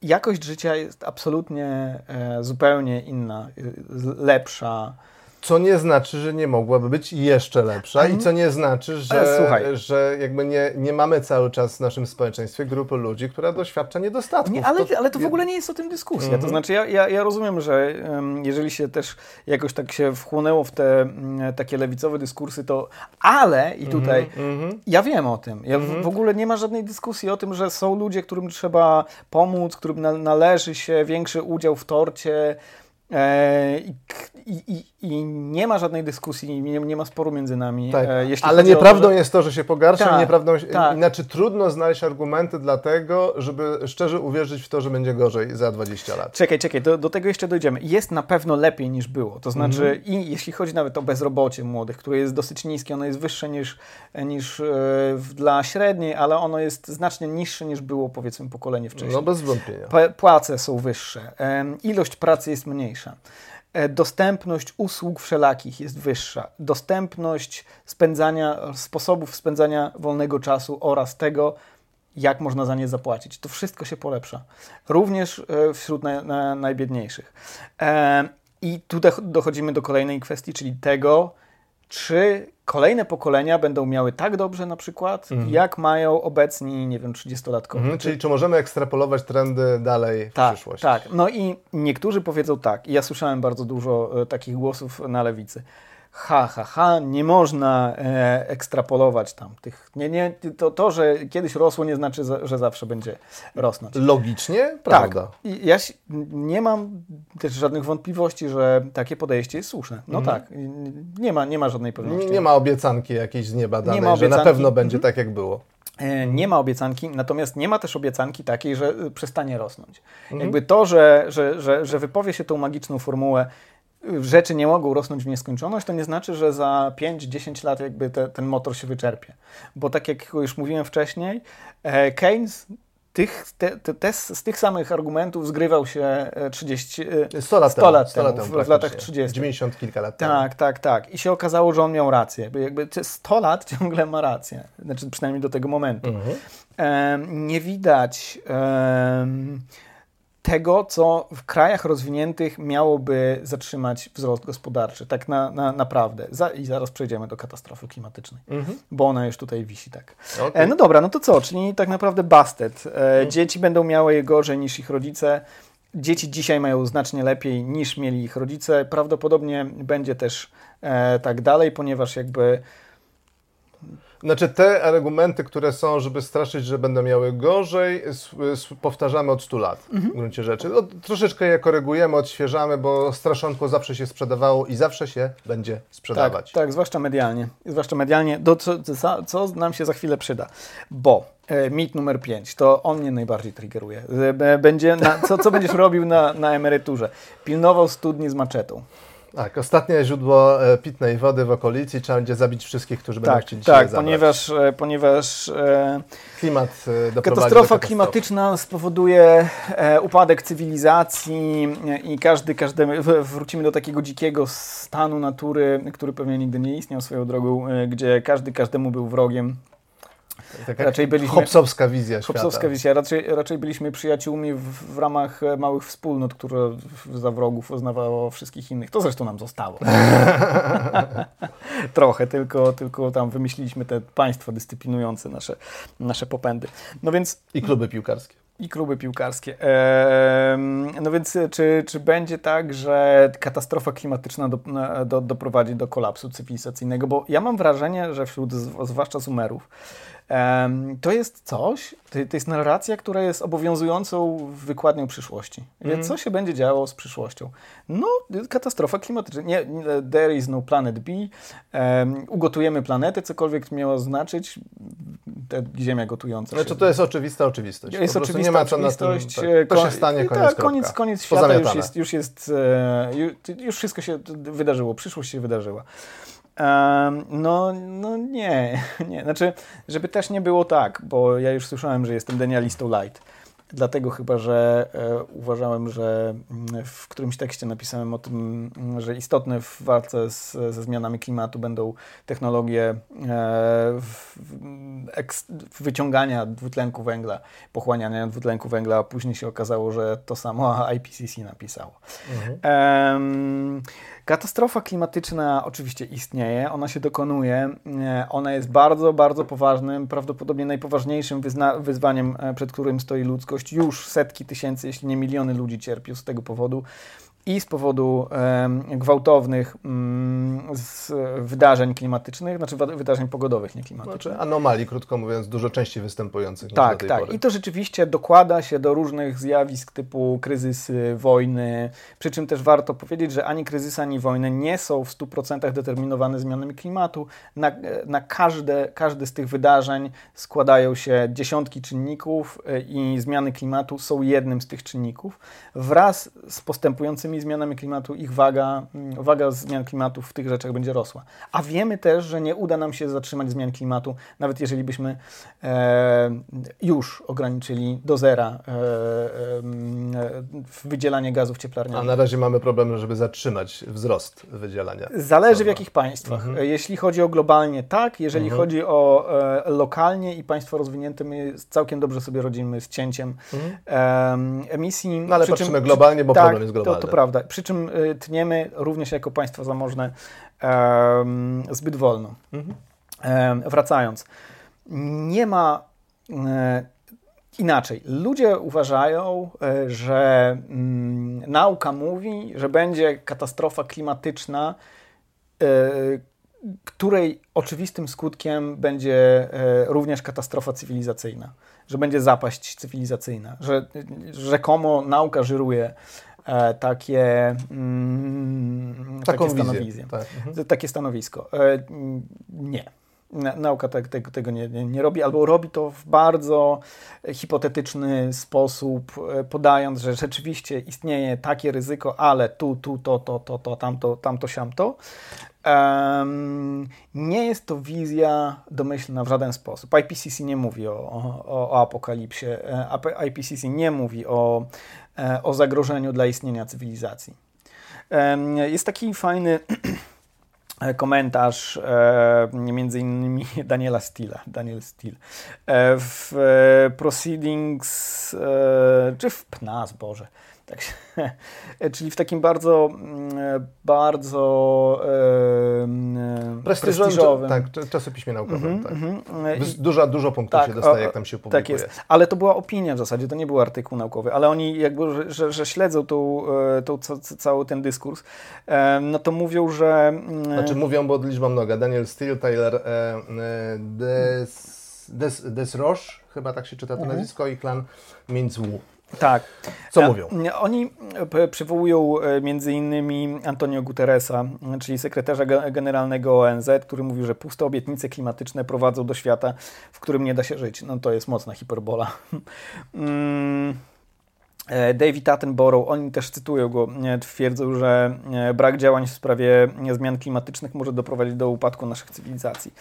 jakość życia jest absolutnie e, zupełnie inna, lepsza. Co nie znaczy, że nie mogłaby być jeszcze lepsza i co nie znaczy, że, że jakby nie, nie mamy cały czas w naszym społeczeństwie grupy ludzi, która doświadcza niedostatków. Nie, ale, to, ale to w ogóle nie jest o tym dyskusja. Mm -hmm. To mhm. znaczy ja, ja, ja rozumiem, że um, jeżeli się też jakoś tak się wchłonęło w te um, takie lewicowe dyskursy, to ale i tutaj mm -hmm. ja wiem o tym. Ja mm -hmm. w, w, ogóle nie ma żadnej dyskusji o tym, że są ludzie, którym trzeba pomóc, którym na, należy się większy udział w torcie, E, I, i, I, nie ma żadnej dyskusji, nie, nie ma sporu między nami. Tak. E, ale nieprawdą to, że... jest to, że się pogarsza, tak, nieprawdą, tak. inaczej trudno znaleźć argumenty dla tego, żeby szczerze uwierzyć w to, że będzie gorzej za 20 lat. Czekaj, czekaj, do, do tego jeszcze dojdziemy. Jest na pewno lepiej niż było. To znaczy, mhm. i jeśli chodzi nawet o bezrobocie młodych, które jest dosyć niskie, ono jest wyższe niż, niż e, dla średniej, ale ono jest znacznie niższe niż było powiedzmy pokolenie wcześniej. No bez wątpienia. Płace są wyższe, e, ilość pracy jest mniejsza. E, dostępność usług wszelakich jest wyższa. Dostępność spędzania, sposobów spędzania wolnego czasu oraz tego, jak można za nie zapłacić. To wszystko się polepsza. Również e, wśród na, na, najbiedniejszych. E, I tu dochodzimy do kolejnej kwestii, czyli tego, czy kolejne pokolenia będą miały tak dobrze na przykład, mhm. jak mają obecni, nie wiem, 30-latkowie. Mhm, czyli czy możemy ekstrapolować trendy dalej tak, w przyszłość? Tak, no i niektórzy powiedzą tak, i ja słyszałem bardzo dużo e, takich głosów na lewicy ha, ha, ha, nie można e, ekstrapolować tam tych. Nie, nie, to, to, że kiedyś rosło, nie znaczy, że zawsze będzie rosnąć. Logicznie, prawda. Tak. I ja nie mam też żadnych wątpliwości, że takie podejście jest słuszne. No mhm. tak, nie ma, nie ma żadnej pewności. Nie, nie ma obiecanki jakiejś z nieba danej, nie ma że na pewno będzie mhm. tak, jak było. E, nie ma obiecanki, natomiast nie ma też obiecanki takiej, że przestanie rosnąć. Mhm. Jakby to, że, że, że, że wypowie się tą magiczną formułę, rzeczy nie mogą rosnąć w nieskończoność, to nie znaczy, że za 5-10 lat jakby te, ten motor się wyczerpie. Bo tak jak już mówiłem wcześniej, e, Keynes tych, te, te, te, z tych samych argumentów zgrywał się 30, 100 lat 100 lat temu, temu w, w latach 30. 90 kilka lat temu. Tak, tak, tak. I się okazało, że on miał rację. Jakby, jakby 100 lat ciągle ma rację. Znaczy przynajmniej do tego momentu. Mhm. E, nie widać... E, tego, co w krajach rozwiniętych miałoby zatrzymać wzrost gospodarczy, tak na, na naprawdę. Za, I zaraz przejdziemy do katastrofy klimatycznej, mhm. bo ona już tutaj wisi tak. Okay. E, no dobra, no to co, czyli tak naprawdę bastet. E, mhm. Dzieci będą miały je gorzej niż ich rodzice. Dzieci dzisiaj mają znacznie lepiej niż mieli ich rodzice. Prawdopodobnie będzie też e, tak dalej, ponieważ jakby znaczy te argumenty, które są, żeby straszyć, że będą miały gorzej, powtarzamy od 100 lat mhm. w gruncie rzeczy. No, troszeczkę je korygujemy, odświeżamy, bo straszonko zawsze się sprzedawało i zawsze się będzie sprzedawać. Tak, tak zwłaszcza medialnie. Zwłaszcza medialnie, do co, co nam się za chwilę przyda. Bo e, mit numer 5, to on mnie najbardziej triggeruje. E, będzie na, co, co będziesz robił na, na emeryturze? Pilnował studni z maczetą. Tak, ostatnie źródło e, pitnej wody w okolicy trzeba będzie zabić wszystkich, którzy będą tak, chcieli Tak, ponieważ, e, ponieważ e, klimat katastrofa klimatyczna spowoduje upadek cywilizacji i każdy każdemu wrócimy do takiego dzikiego stanu natury, który pewnie nigdy nie istniał swoją drogą, gdzie każdy każdemu był wrogiem. Taka raczej byliśmy, hopsowska wizja Hopsowska wizja. Raczej, raczej byliśmy przyjaciółmi w, w, ramach małych wspólnot, które za wrogów uznawało wszystkich innych. To zresztą nam zostało. Trochę, tylko, tylko tam wymyśliliśmy te państwa dyscyplinujące nasze, nasze popędy. No więc... I kluby piłkarskie. I kluby piłkarskie. No więc czy, czy będzie tak, że katastrofa klimatyczna do, do, doprowadzi do kolapsu cywilizacyjnego? Bo ja mam wrażenie, że wśród zwłaszcza Sumerów to jest coś, to, jest narracja, która jest obowiązującą wykładnią przyszłości. Więc mm. co się będzie działo z przyszłością? No, katastrofa klimatyczna. Nie, there is no planet B. Um, ugotujemy planetę, cokolwiek miało znaczyć. Te Ziemia gotująca. Znaczy, to jest oczywista oczywistość. Jest oczywista nie ma oczywistość. Tym, tak, to się stanie, koniec, tak, koniec, koniec świata już jest, już jest, e, już wszystko się wydarzyło, przyszłość się wydarzyła. No, no nie, nie. Znaczy, żeby też nie było tak, bo ja już słyszałem, że jestem denialistą light. Dlatego chyba, że e, uważałem, że mm, w którymś tekście napisałem o tym, mm, że istotne w walce z, ze zmianami klimatu będą technologie e, wyciągania dwutlenku węgla, pochłaniania dwutlenku węgla, a później się okazało, że to samo IPCC napisało. Mhm. Um, Katastrofa klimatyczna oczywiście istnieje, ona się dokonuje. E, ona jest bardzo, bardzo poważnym, prawdopodobnie najpoważniejszym wyzwaniem, e, przed którym stoi ludzkość. Już setki tysięcy, jeśli nie miliony ludzi cierpią z tego powodu i z powodu gwałtownych mm, z wydarzeń klimatycznych, znaczy wydarzeń pogodowych, nie klimatycznych. Znaczy anomalii, krótko mówiąc, dużo częściej występujących tak, niż Tak, tak. I to rzeczywiście dokłada się do różnych zjawisk typu kryzysy, wojny, przy czym też warto powiedzieć, że ani kryzysy, ani wojny nie są w 100% determinowane zmianami klimatu. Na, na każde, każde z tych wydarzeń składają się dziesiątki czynników e, i zmiany klimatu są jednym z tych czynników. Wraz z postępującymi zmianami klimatu ich waga, waga zmian klimatu w tych rzeczach będzie rosła. A wiemy też, że nie uda nam się zatrzymać zmian klimatu, nawet jeżeli byśmy e, już ograniczyli do zera e, e, wydzielanie gazów cieplarnianych. A na razie mamy problem, żeby zatrzymać wzrost wydzielania. Zależy w jakich państwach. Mhm. Jeśli chodzi o globalnie, tak. Jeżeli mhm. chodzi o e, lokalnie i państwo rozwinięte, my całkiem dobrze sobie rodzimy z cięciem mhm. emisji. No ale patrzymy czym, globalnie, bo tak, problem jest globalny. To, to prawda. Przy czym y, tniemy również jako państwo zamożne zbyt wolno. Mhm. wracając. Nie ma e, inaczej. Ludzie uważają, e, że mm, nauka mówi, że będzie katastrofa klimatyczna, e, której oczywistym skutkiem będzie również katastrofa cywilizacyjna, że będzie zapaść cywilizacyjna, że rzekomo nauka żyruje takie, mm, takie stanowisko. Tak. Mhm. Takie stanowisko. E, nie. Nauka tego, tego nie, nie, robi, albo robi to w bardzo hipotetyczny sposób, e, podając, że rzeczywiście istnieje takie ryzyko, ale tu, tu, to, to, to, to tamto, tamto, siamto. Um, nie jest to wizja domyślna w żaden sposób. IPCC nie mówi o, o, o apokalipsie, IPCC nie mówi o E, o zagrożeniu dla istnienia cywilizacji. Jest taki fajny komentarz e, między innymi Daniela Steela, Daniel Steele, e, w Proceedings, czy w PNAS, Boże, tak się, czyli w takim bardzo, mm, bardzo e, prestiżowym. Tak, czasopiśmie naukowym. Mm -hmm, tak. mm -hmm. Dużo, dużo punktów tak, się dostaje, jak tam się publikuje. Tak jest, ale to była opinia w zasadzie, to nie był artykuł naukowy, ale oni jakby, że, że śledzą tą, e, tą, cały ten dyskurs, e, no to mówią, że... Mm, znaczy mówią, bo liczba mnoga. Daniel Steele, Taylor e, Des, Des, Desroche, chyba tak się czyta to mm -hmm. nazwisko, i klan Minzwu. Tak. Co mówią? Oni przywołują e, między innymi Antonio Guterresa, czyli sekretarza generalnego ONZ, który mówił, że puste obietnice klimatyczne prowadzą do świata, w którym nie da się żyć. No to jest mocna hiperbola. Mm, e, David Attenborough, oni też cytują go, twierdzą, że e, brak działań w sprawie zmian klimatycznych może doprowadzić do upadku naszych cywilizacji.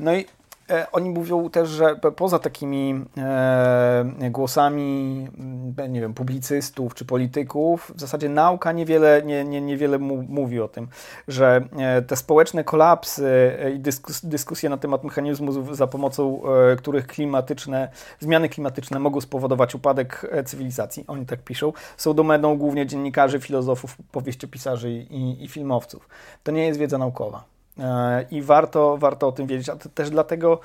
No i E, oni mówią też, że poza takimi e, głosami, nie wiem, publicystów czy polityków, w zasadzie nauka niewiele, nie, nie, niewiele mówi o tym, że e, te społeczne kolapsy i dyskus, dyskusje na temat mechanizmów, za pomocą których klimatyczne, zmiany klimatyczne mogą spowodować upadek cywilizacji, oni tak piszą, są domeną głównie dziennikarzy, filozofów, powieściopisarzy i, i filmowców. To nie jest wiedza naukowa. I warto, warto o tym wiedzieć, a też dlatego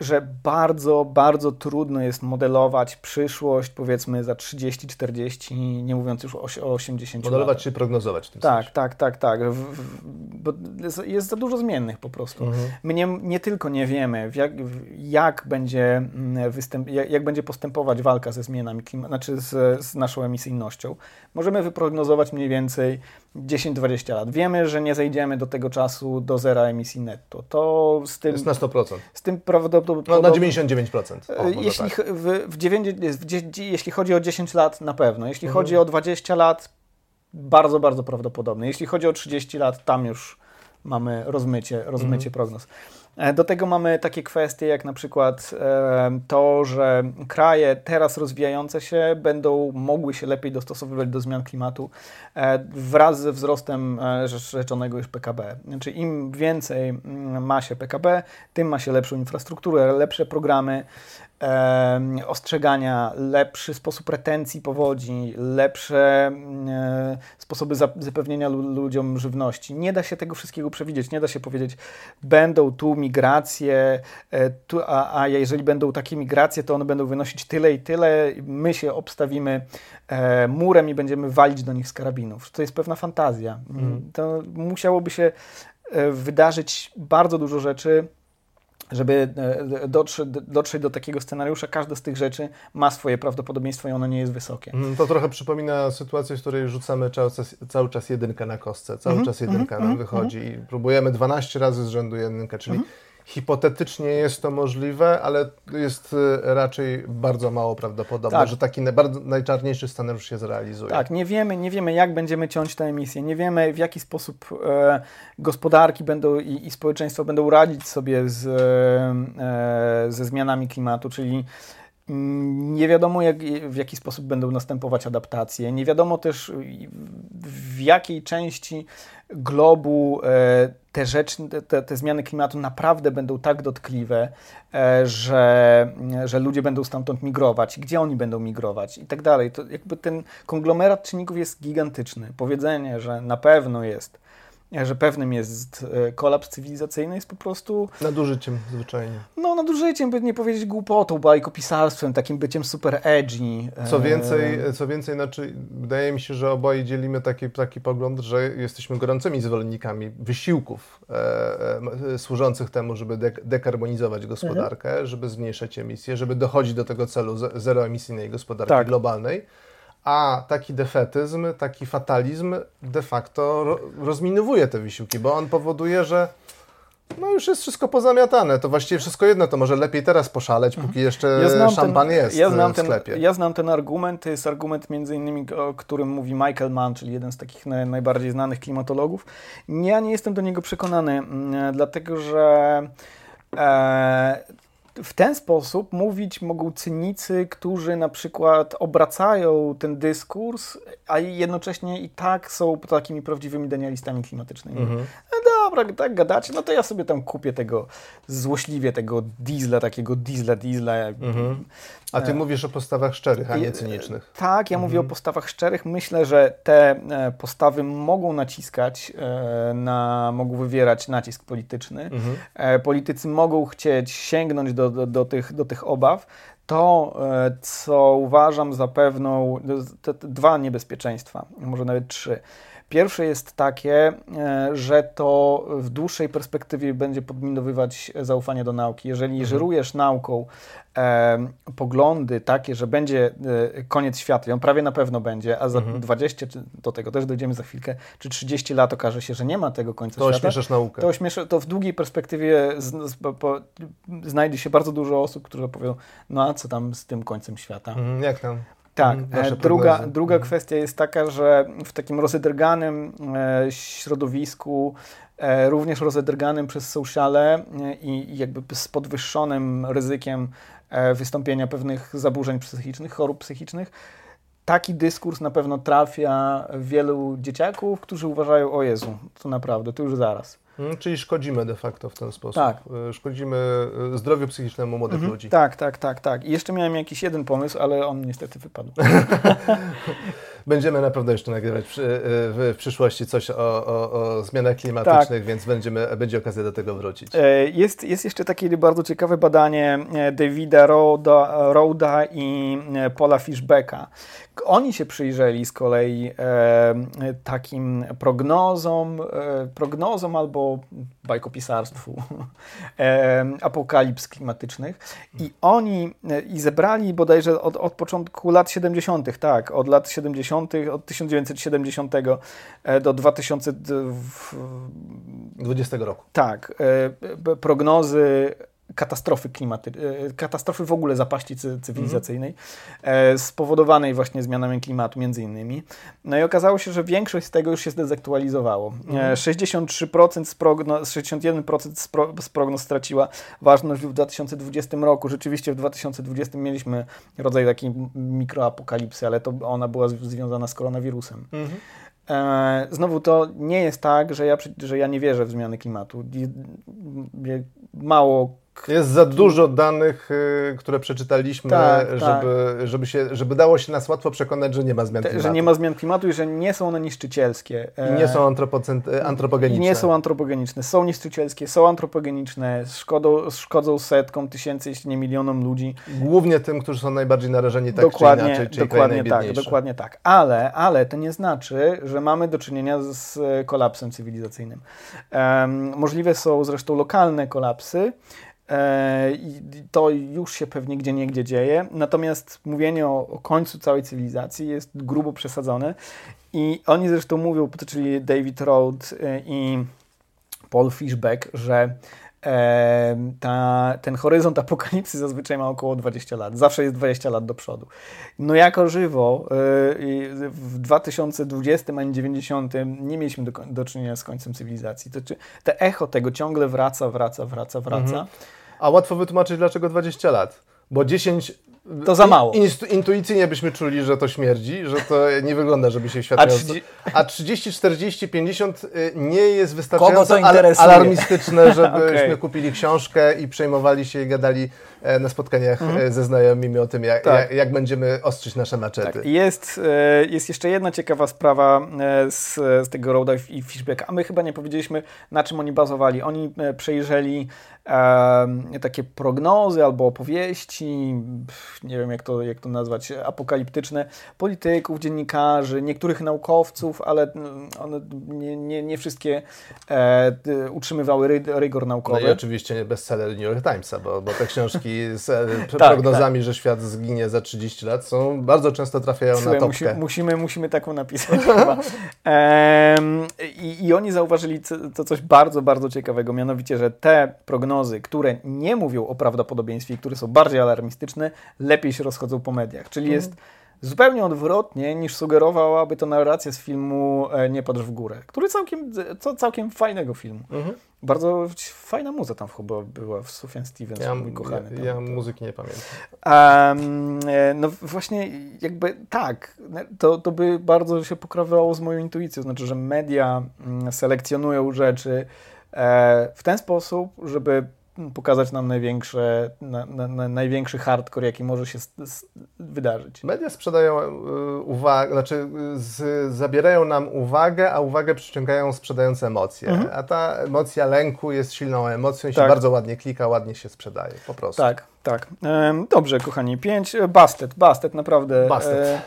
że bardzo, bardzo trudno jest modelować przyszłość, powiedzmy za 30, 40, nie mówiąc już o, o 80 Modelować czy prognozować w tym Tak, sensie. tak, tak, tak. W, w, bo jest, za dużo zmiennych po prostu. Mhm. My nie, nie tylko nie wiemy, jak, jak, będzie mm, występ, jak, jak będzie postępować walka ze zmianami klimatu, znaczy z, z naszą emisyjnością. Możemy wyprognozować mniej więcej 10-20 lat. Wiemy, że nie zejdziemy do tego czasu do zera emisji netto. To z tym, Jest na 100%. z tym prawdopodobnie... No, na 99%. O, jeśli, tak. w, w 9, w, jeśli chodzi o 10 lat, na pewno. Jeśli Mhm. chodzi o 20 lat, bardzo, bardzo prawdopodobne. Jeśli chodzi o 30 lat, tam już mamy rozmycie, rozmycie Mhm. prognoz. E, Do tego mamy takie kwestie jak na przykład e, to, że kraje teraz rozwijające się będą mogły się lepiej dostosowywać do zmian klimatu e, wraz ze wzrostem rzecz- rzeczonego już PKB. Znaczy im więcej mm, ma się PKB, tym ma się lepszą infrastrukturę, lepsze programy ostrzegania, lepszy sposób retencji powodzi, lepsze sposoby za- zapewnienia lu- ludziom żywności. Nie da się tego wszystkiego przewidzieć, nie da się powiedzieć, będą tu migracje, e, tu, a, a jeżeli będą takie migracje, to one będą wynosić tyle i tyle, my się obstawimy e, murem i będziemy walić do nich z karabinów. To jest pewna fantazja. Mhm. To musiałoby się e, wydarzyć bardzo dużo rzeczy, żeby e, dotrzeć, do takiego scenariusza, każda z tych rzeczy ma swoje prawdopodobieństwo i ono nie jest wysokie. Mm, To trochę przypomina sytuację, w której rzucamy cały czas, cały czas jedynkę na kostce. Cały Mhm, czas jedynka mhm, nam wychodzi i próbujemy 12 razy z rzędu jedynkę, czyli hipotetycznie jest to możliwe, ale jest y, raczej bardzo mało prawdopodobne, Tak. że taki najczarniejszy scenariusz się zrealizuje. Tak, nie wiemy, nie wiemy, jak będziemy ciąć te emisje, nie wiemy, w jaki sposób e, gospodarki będą i, i społeczeństwo będą radzić sobie z, e, ze zmianami klimatu, czyli nie wiadomo, jak, w jaki sposób będą następować adaptacje, nie wiadomo też, w jakiej części globu e, te rzeczy, te, te zmiany klimatu naprawdę będą tak dotkliwe, e, że, że ludzie będą stamtąd migrować, gdzie oni będą migrować i tak dalej. To jakby ten konglomerat czynników jest gigantyczny. Powiedzenie, że na pewno jest, że pewnym jest e, kolaps cywilizacyjny jest po prostu Nadużyciem zwyczajnie. no, nadużyciem, by nie powiedzieć głupotą, bajkopisarstwem, takim byciem super edgy. Co E, więcej, co więcej znaczy, wydaje mi się, że oboje dzielimy taki, taki pogląd, że jesteśmy gorącymi zwolennikami wysiłków e, e, służących temu, żeby dek- dekarbonizować gospodarkę, żeby zmniejszać emisje, żeby dochodzić do tego celu ze- zeroemisyjnej gospodarki Tak. globalnej. A taki defetyzm, taki fatalizm de facto ro, rozminowuje te wysiłki, bo on powoduje, że no już jest wszystko pozamiatane. To właściwie wszystko jedno, to może lepiej teraz poszaleć, póki jeszcze szampan jest ja znam w ten, sklepie. Ja znam ten argument. To jest argument między innymi, o którym mówi Michael Mann, czyli jeden z takich naj, najbardziej znanych klimatologów. Ja nie jestem do niego przekonany, mm, dlatego że e, w ten sposób mówić mogą cynicy, którzy na przykład obracają ten dyskurs, a jednocześnie i tak są takimi prawdziwymi denialistami klimatycznymi. Mhm. No dobra, tak gadacie, no to ja sobie tam kupię tego złośliwie, tego diesla, takiego diesla, diesla. Mhm. A ty mówisz o postawach szczerych, a nie E, cynicznych. Tak, ja mówię o postawach szczerych. Myślę, że te e, postawy mogą naciskać, e, na, mogą wywierać nacisk polityczny. Mhm. E, Politycy mogą chcieć sięgnąć do, do, do, tych, do tych obaw. To, e, co uważam za pewną, te, te dwa niebezpieczeństwa, może nawet trzy. Pierwsze jest takie, e, że to w dłuższej perspektywie będzie podminowywać zaufanie do nauki. Jeżeli żerujesz nauką e, poglądy takie, że będzie e, koniec świata, i on prawie na pewno będzie, a za 20, czy do tego też dojdziemy za chwilkę, czy 30 lat okaże się, że nie ma tego końca To świata, ośmieszasz naukę. to, ośmieszy, to w długiej perspektywie z, z, po, znajdzie się bardzo dużo osób, które powiedzą, no a co tam z tym końcem świata? Mhm, Jak tam? Tak, wasze e, druga, druga Mhm. kwestia jest taka, że w takim rozedrganym e, środowisku, e, również rozedrganym przez sociale i, jakby z podwyższonym ryzykiem wystąpienia pewnych zaburzeń psychicznych, chorób psychicznych, taki dyskurs na pewno trafia wielu dzieciaków, którzy uważają, o Jezu, to naprawdę, to już zaraz. Mhm, Czyli szkodzimy de facto w ten sposób. Tak. Y, Szkodzimy y, zdrowiu psychicznemu młodych ludzi. Tak, tak, tak, tak. I jeszcze miałem jakiś jeden pomysł, ale on niestety wypadł. będziemy naprawdę jeszcze nagrywać w, w przyszłości coś o, o, o zmianach klimatycznych, tak. więc będziemy, będzie okazja do tego wrócić. Jest, jest jeszcze takie bardzo ciekawe badanie Davida Roda, Roda i Paula Fishbecka, oni się przyjrzeli z kolei e, takim prognozom, e, prognozom albo bajkopisarstwu e, apokalips klimatycznych i oni e, i zebrali bodajże od, od początku lat 70., tak, od lat 70., od 1970 e, do 2020 roku. Tak, e, prognozy katastrofy klimatycznej, katastrofy w ogóle zapaści cywilizacyjnej, mm. spowodowanej właśnie zmianami klimatu między innymi. No i okazało się, że większość z tego już się zdezaktualizowało. Mm. 63% z prognoz, 61% z, pro, z prognoz straciła ważność w 2020 roku. Rzeczywiście w 2020 mieliśmy rodzaj takiej mikroapokalipsy, ale to ona była związana z koronawirusem. Mm. Znowu to nie jest tak, że ja, że ja nie wierzę w zmiany klimatu. Mało jest za dużo danych, y, które przeczytaliśmy, tak, żeby, tak. Żeby, się, żeby dało się nas łatwo przekonać, że nie ma zmian klimatu. Że nie ma zmian klimatu i że nie są one niszczycielskie. I nie są e, antropogeniczne. I nie są antropogeniczne. Są niszczycielskie, są antropogeniczne, szkodą, szkodzą setkom tysięcy, jeśli nie milionom ludzi. Głównie tym, którzy są najbardziej narażeni tak dokładnie, czy inaczej, czyli dokładnie tak, dokładnie tak. Ale, ale to nie znaczy, że mamy do czynienia z kolapsem cywilizacyjnym. Um, możliwe są zresztą lokalne kolapsy, I to już się pewnie gdzie niegdzie dzieje. Natomiast mówienie o, o, końcu całej cywilizacji jest grubo przesadzone. I oni zresztą mówią, czyli David Rode i Paul Fishback, że e, ta, ten horyzont apokalipsy zazwyczaj ma około 20 lat. Zawsze jest 20 lat do przodu. No jako żywo e, w 2020 ani 90 nie mieliśmy do, do czynienia z końcem cywilizacji. To, te echo tego ciągle wraca, wraca, wraca, wraca. Mhm. A łatwo wytłumaczyć, dlaczego 20 lat. Bo 10 to za mało. intuicyjnie byśmy czuli, że to śmierdzi, że to nie wygląda, żeby się świat A 30, 40, 50 nie jest wystarczająco alarmistyczne, żebyśmy okay. kupili książkę i przejmowali się i gadali e, na spotkaniach mm -hmm. ze znajomymi o tym, jak, tak. jak, jak, będziemy ostrzyć nasze maczety. Tak. Jest, e, jest jeszcze jedna ciekawa sprawa z, z tego Roda i Fishback, a my chyba nie powiedzieliśmy, na czym oni bazowali. Oni przejrzeli e, takie prognozy albo opowieści, nie wiem jak to, jak to nazwać, apokaliptyczne polityków, dziennikarzy, niektórych naukowców, ale mm, one nie, nie, nie wszystkie e, utrzymywały ry, rygor naukowy. No i oczywiście bestseller New York Timesa, bo, bo te książki z e, tak, prognozami, tak. że świat zginie za 30 lat są bardzo często trafiają Słuchaj, na topkę. Musi, musimy, musimy taką napisać chyba. E, i, I oni zauważyli to coś bardzo, bardzo ciekawego, mianowicie, że te prognozy, które nie mówią o prawdopodobieństwie które są bardziej alarmistyczne, lepiej się rozchodzą po mediach. Czyli jest zupełnie odwrotnie niż sugerowałaby to narracja z filmu e, Nie patrz w górę, który całkiem, co, całkiem fajnego filmu. Mhm. Bardzo fajna muza tam chyba była, w Sufjan Stevens, ja, mój kochany. Ja, ja muzyki nie pamiętam. Um, no właśnie jakby tak, to, to by bardzo się pokrywało z moją intuicją, znaczy, że media mm, selekcjonują rzeczy e, w ten sposób, żeby pokazać nam największe, na, na, na, największy hardcore, jaki może się wydarzyć. Media sprzedają y, uwagę, znaczy z, zabierają nam uwagę, a uwagę przyciągają sprzedające emocje. Mhm. A ta emocja lęku jest silną emocją i tak. się bardzo ładnie klika, ładnie się sprzedaje, po prostu. Tak, tak. Dobrze, kochani, pięć. Bastet, bastet, naprawdę. Bastet. E,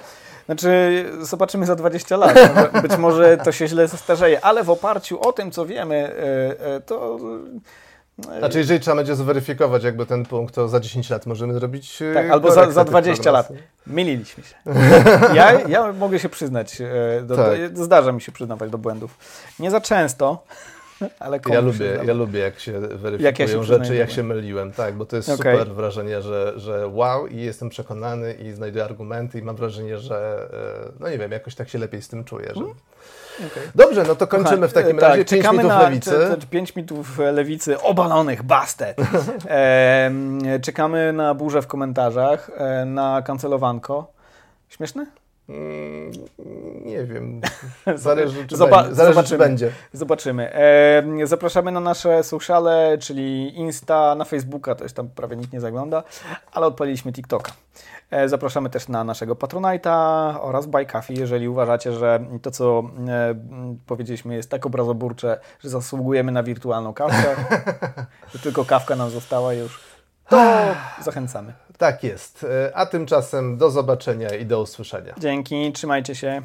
znaczy, zobaczymy za 20 lat. Być może to się źle zestarzeje, ale w oparciu o tym, co wiemy, e, e, to no znaczy, jeżeli trzeba będzie zweryfikować jakby ten punkt, to za 10 lat możemy zrobić. E, tak, albo za, za 20 lat. Myliliśmy się. Ja, ja mogę się przyznać, e, do, tak. do, zdarza mi się przyznawać do błędów. Nie za często, ale ja lubię, ja lubię, jak się weryfikują jak ja się rzeczy, jak się myliłem, tak, bo to jest okay. super wrażenie, że, że wow i jestem przekonany i znajduję argumenty i mam wrażenie, że e, no nie wiem, jakoś tak się lepiej z tym czuję, że... Hmm? Okay. Dobrze, no to kończymy w takim tak, razie. 5 minut na, lewicy. 5 minutów lewicy obalonych, bastet. E, czekamy na burzę w komentarzach, e, na kancelowanko. Śmieszne? Mm, nie wiem. Zależy, czy, Zoba- będzie. Zależy, czy zobaczymy. będzie. Zobaczymy. E, zapraszamy na nasze sociale, czyli Insta, na Facebooka, to już tam prawie nikt nie zagląda, ale odpaliliśmy TikToka. E, zapraszamy też na naszego Patronite'a oraz Buy Coffee, jeżeli uważacie, że to, co e, powiedzieliśmy jest tak obrazoburcze, że zasługujemy na wirtualną kawkę, tylko kawka nam została już, to zachęcamy. Tak jest. E, A tymczasem do zobaczenia i do usłyszenia. Dzięki, trzymajcie się.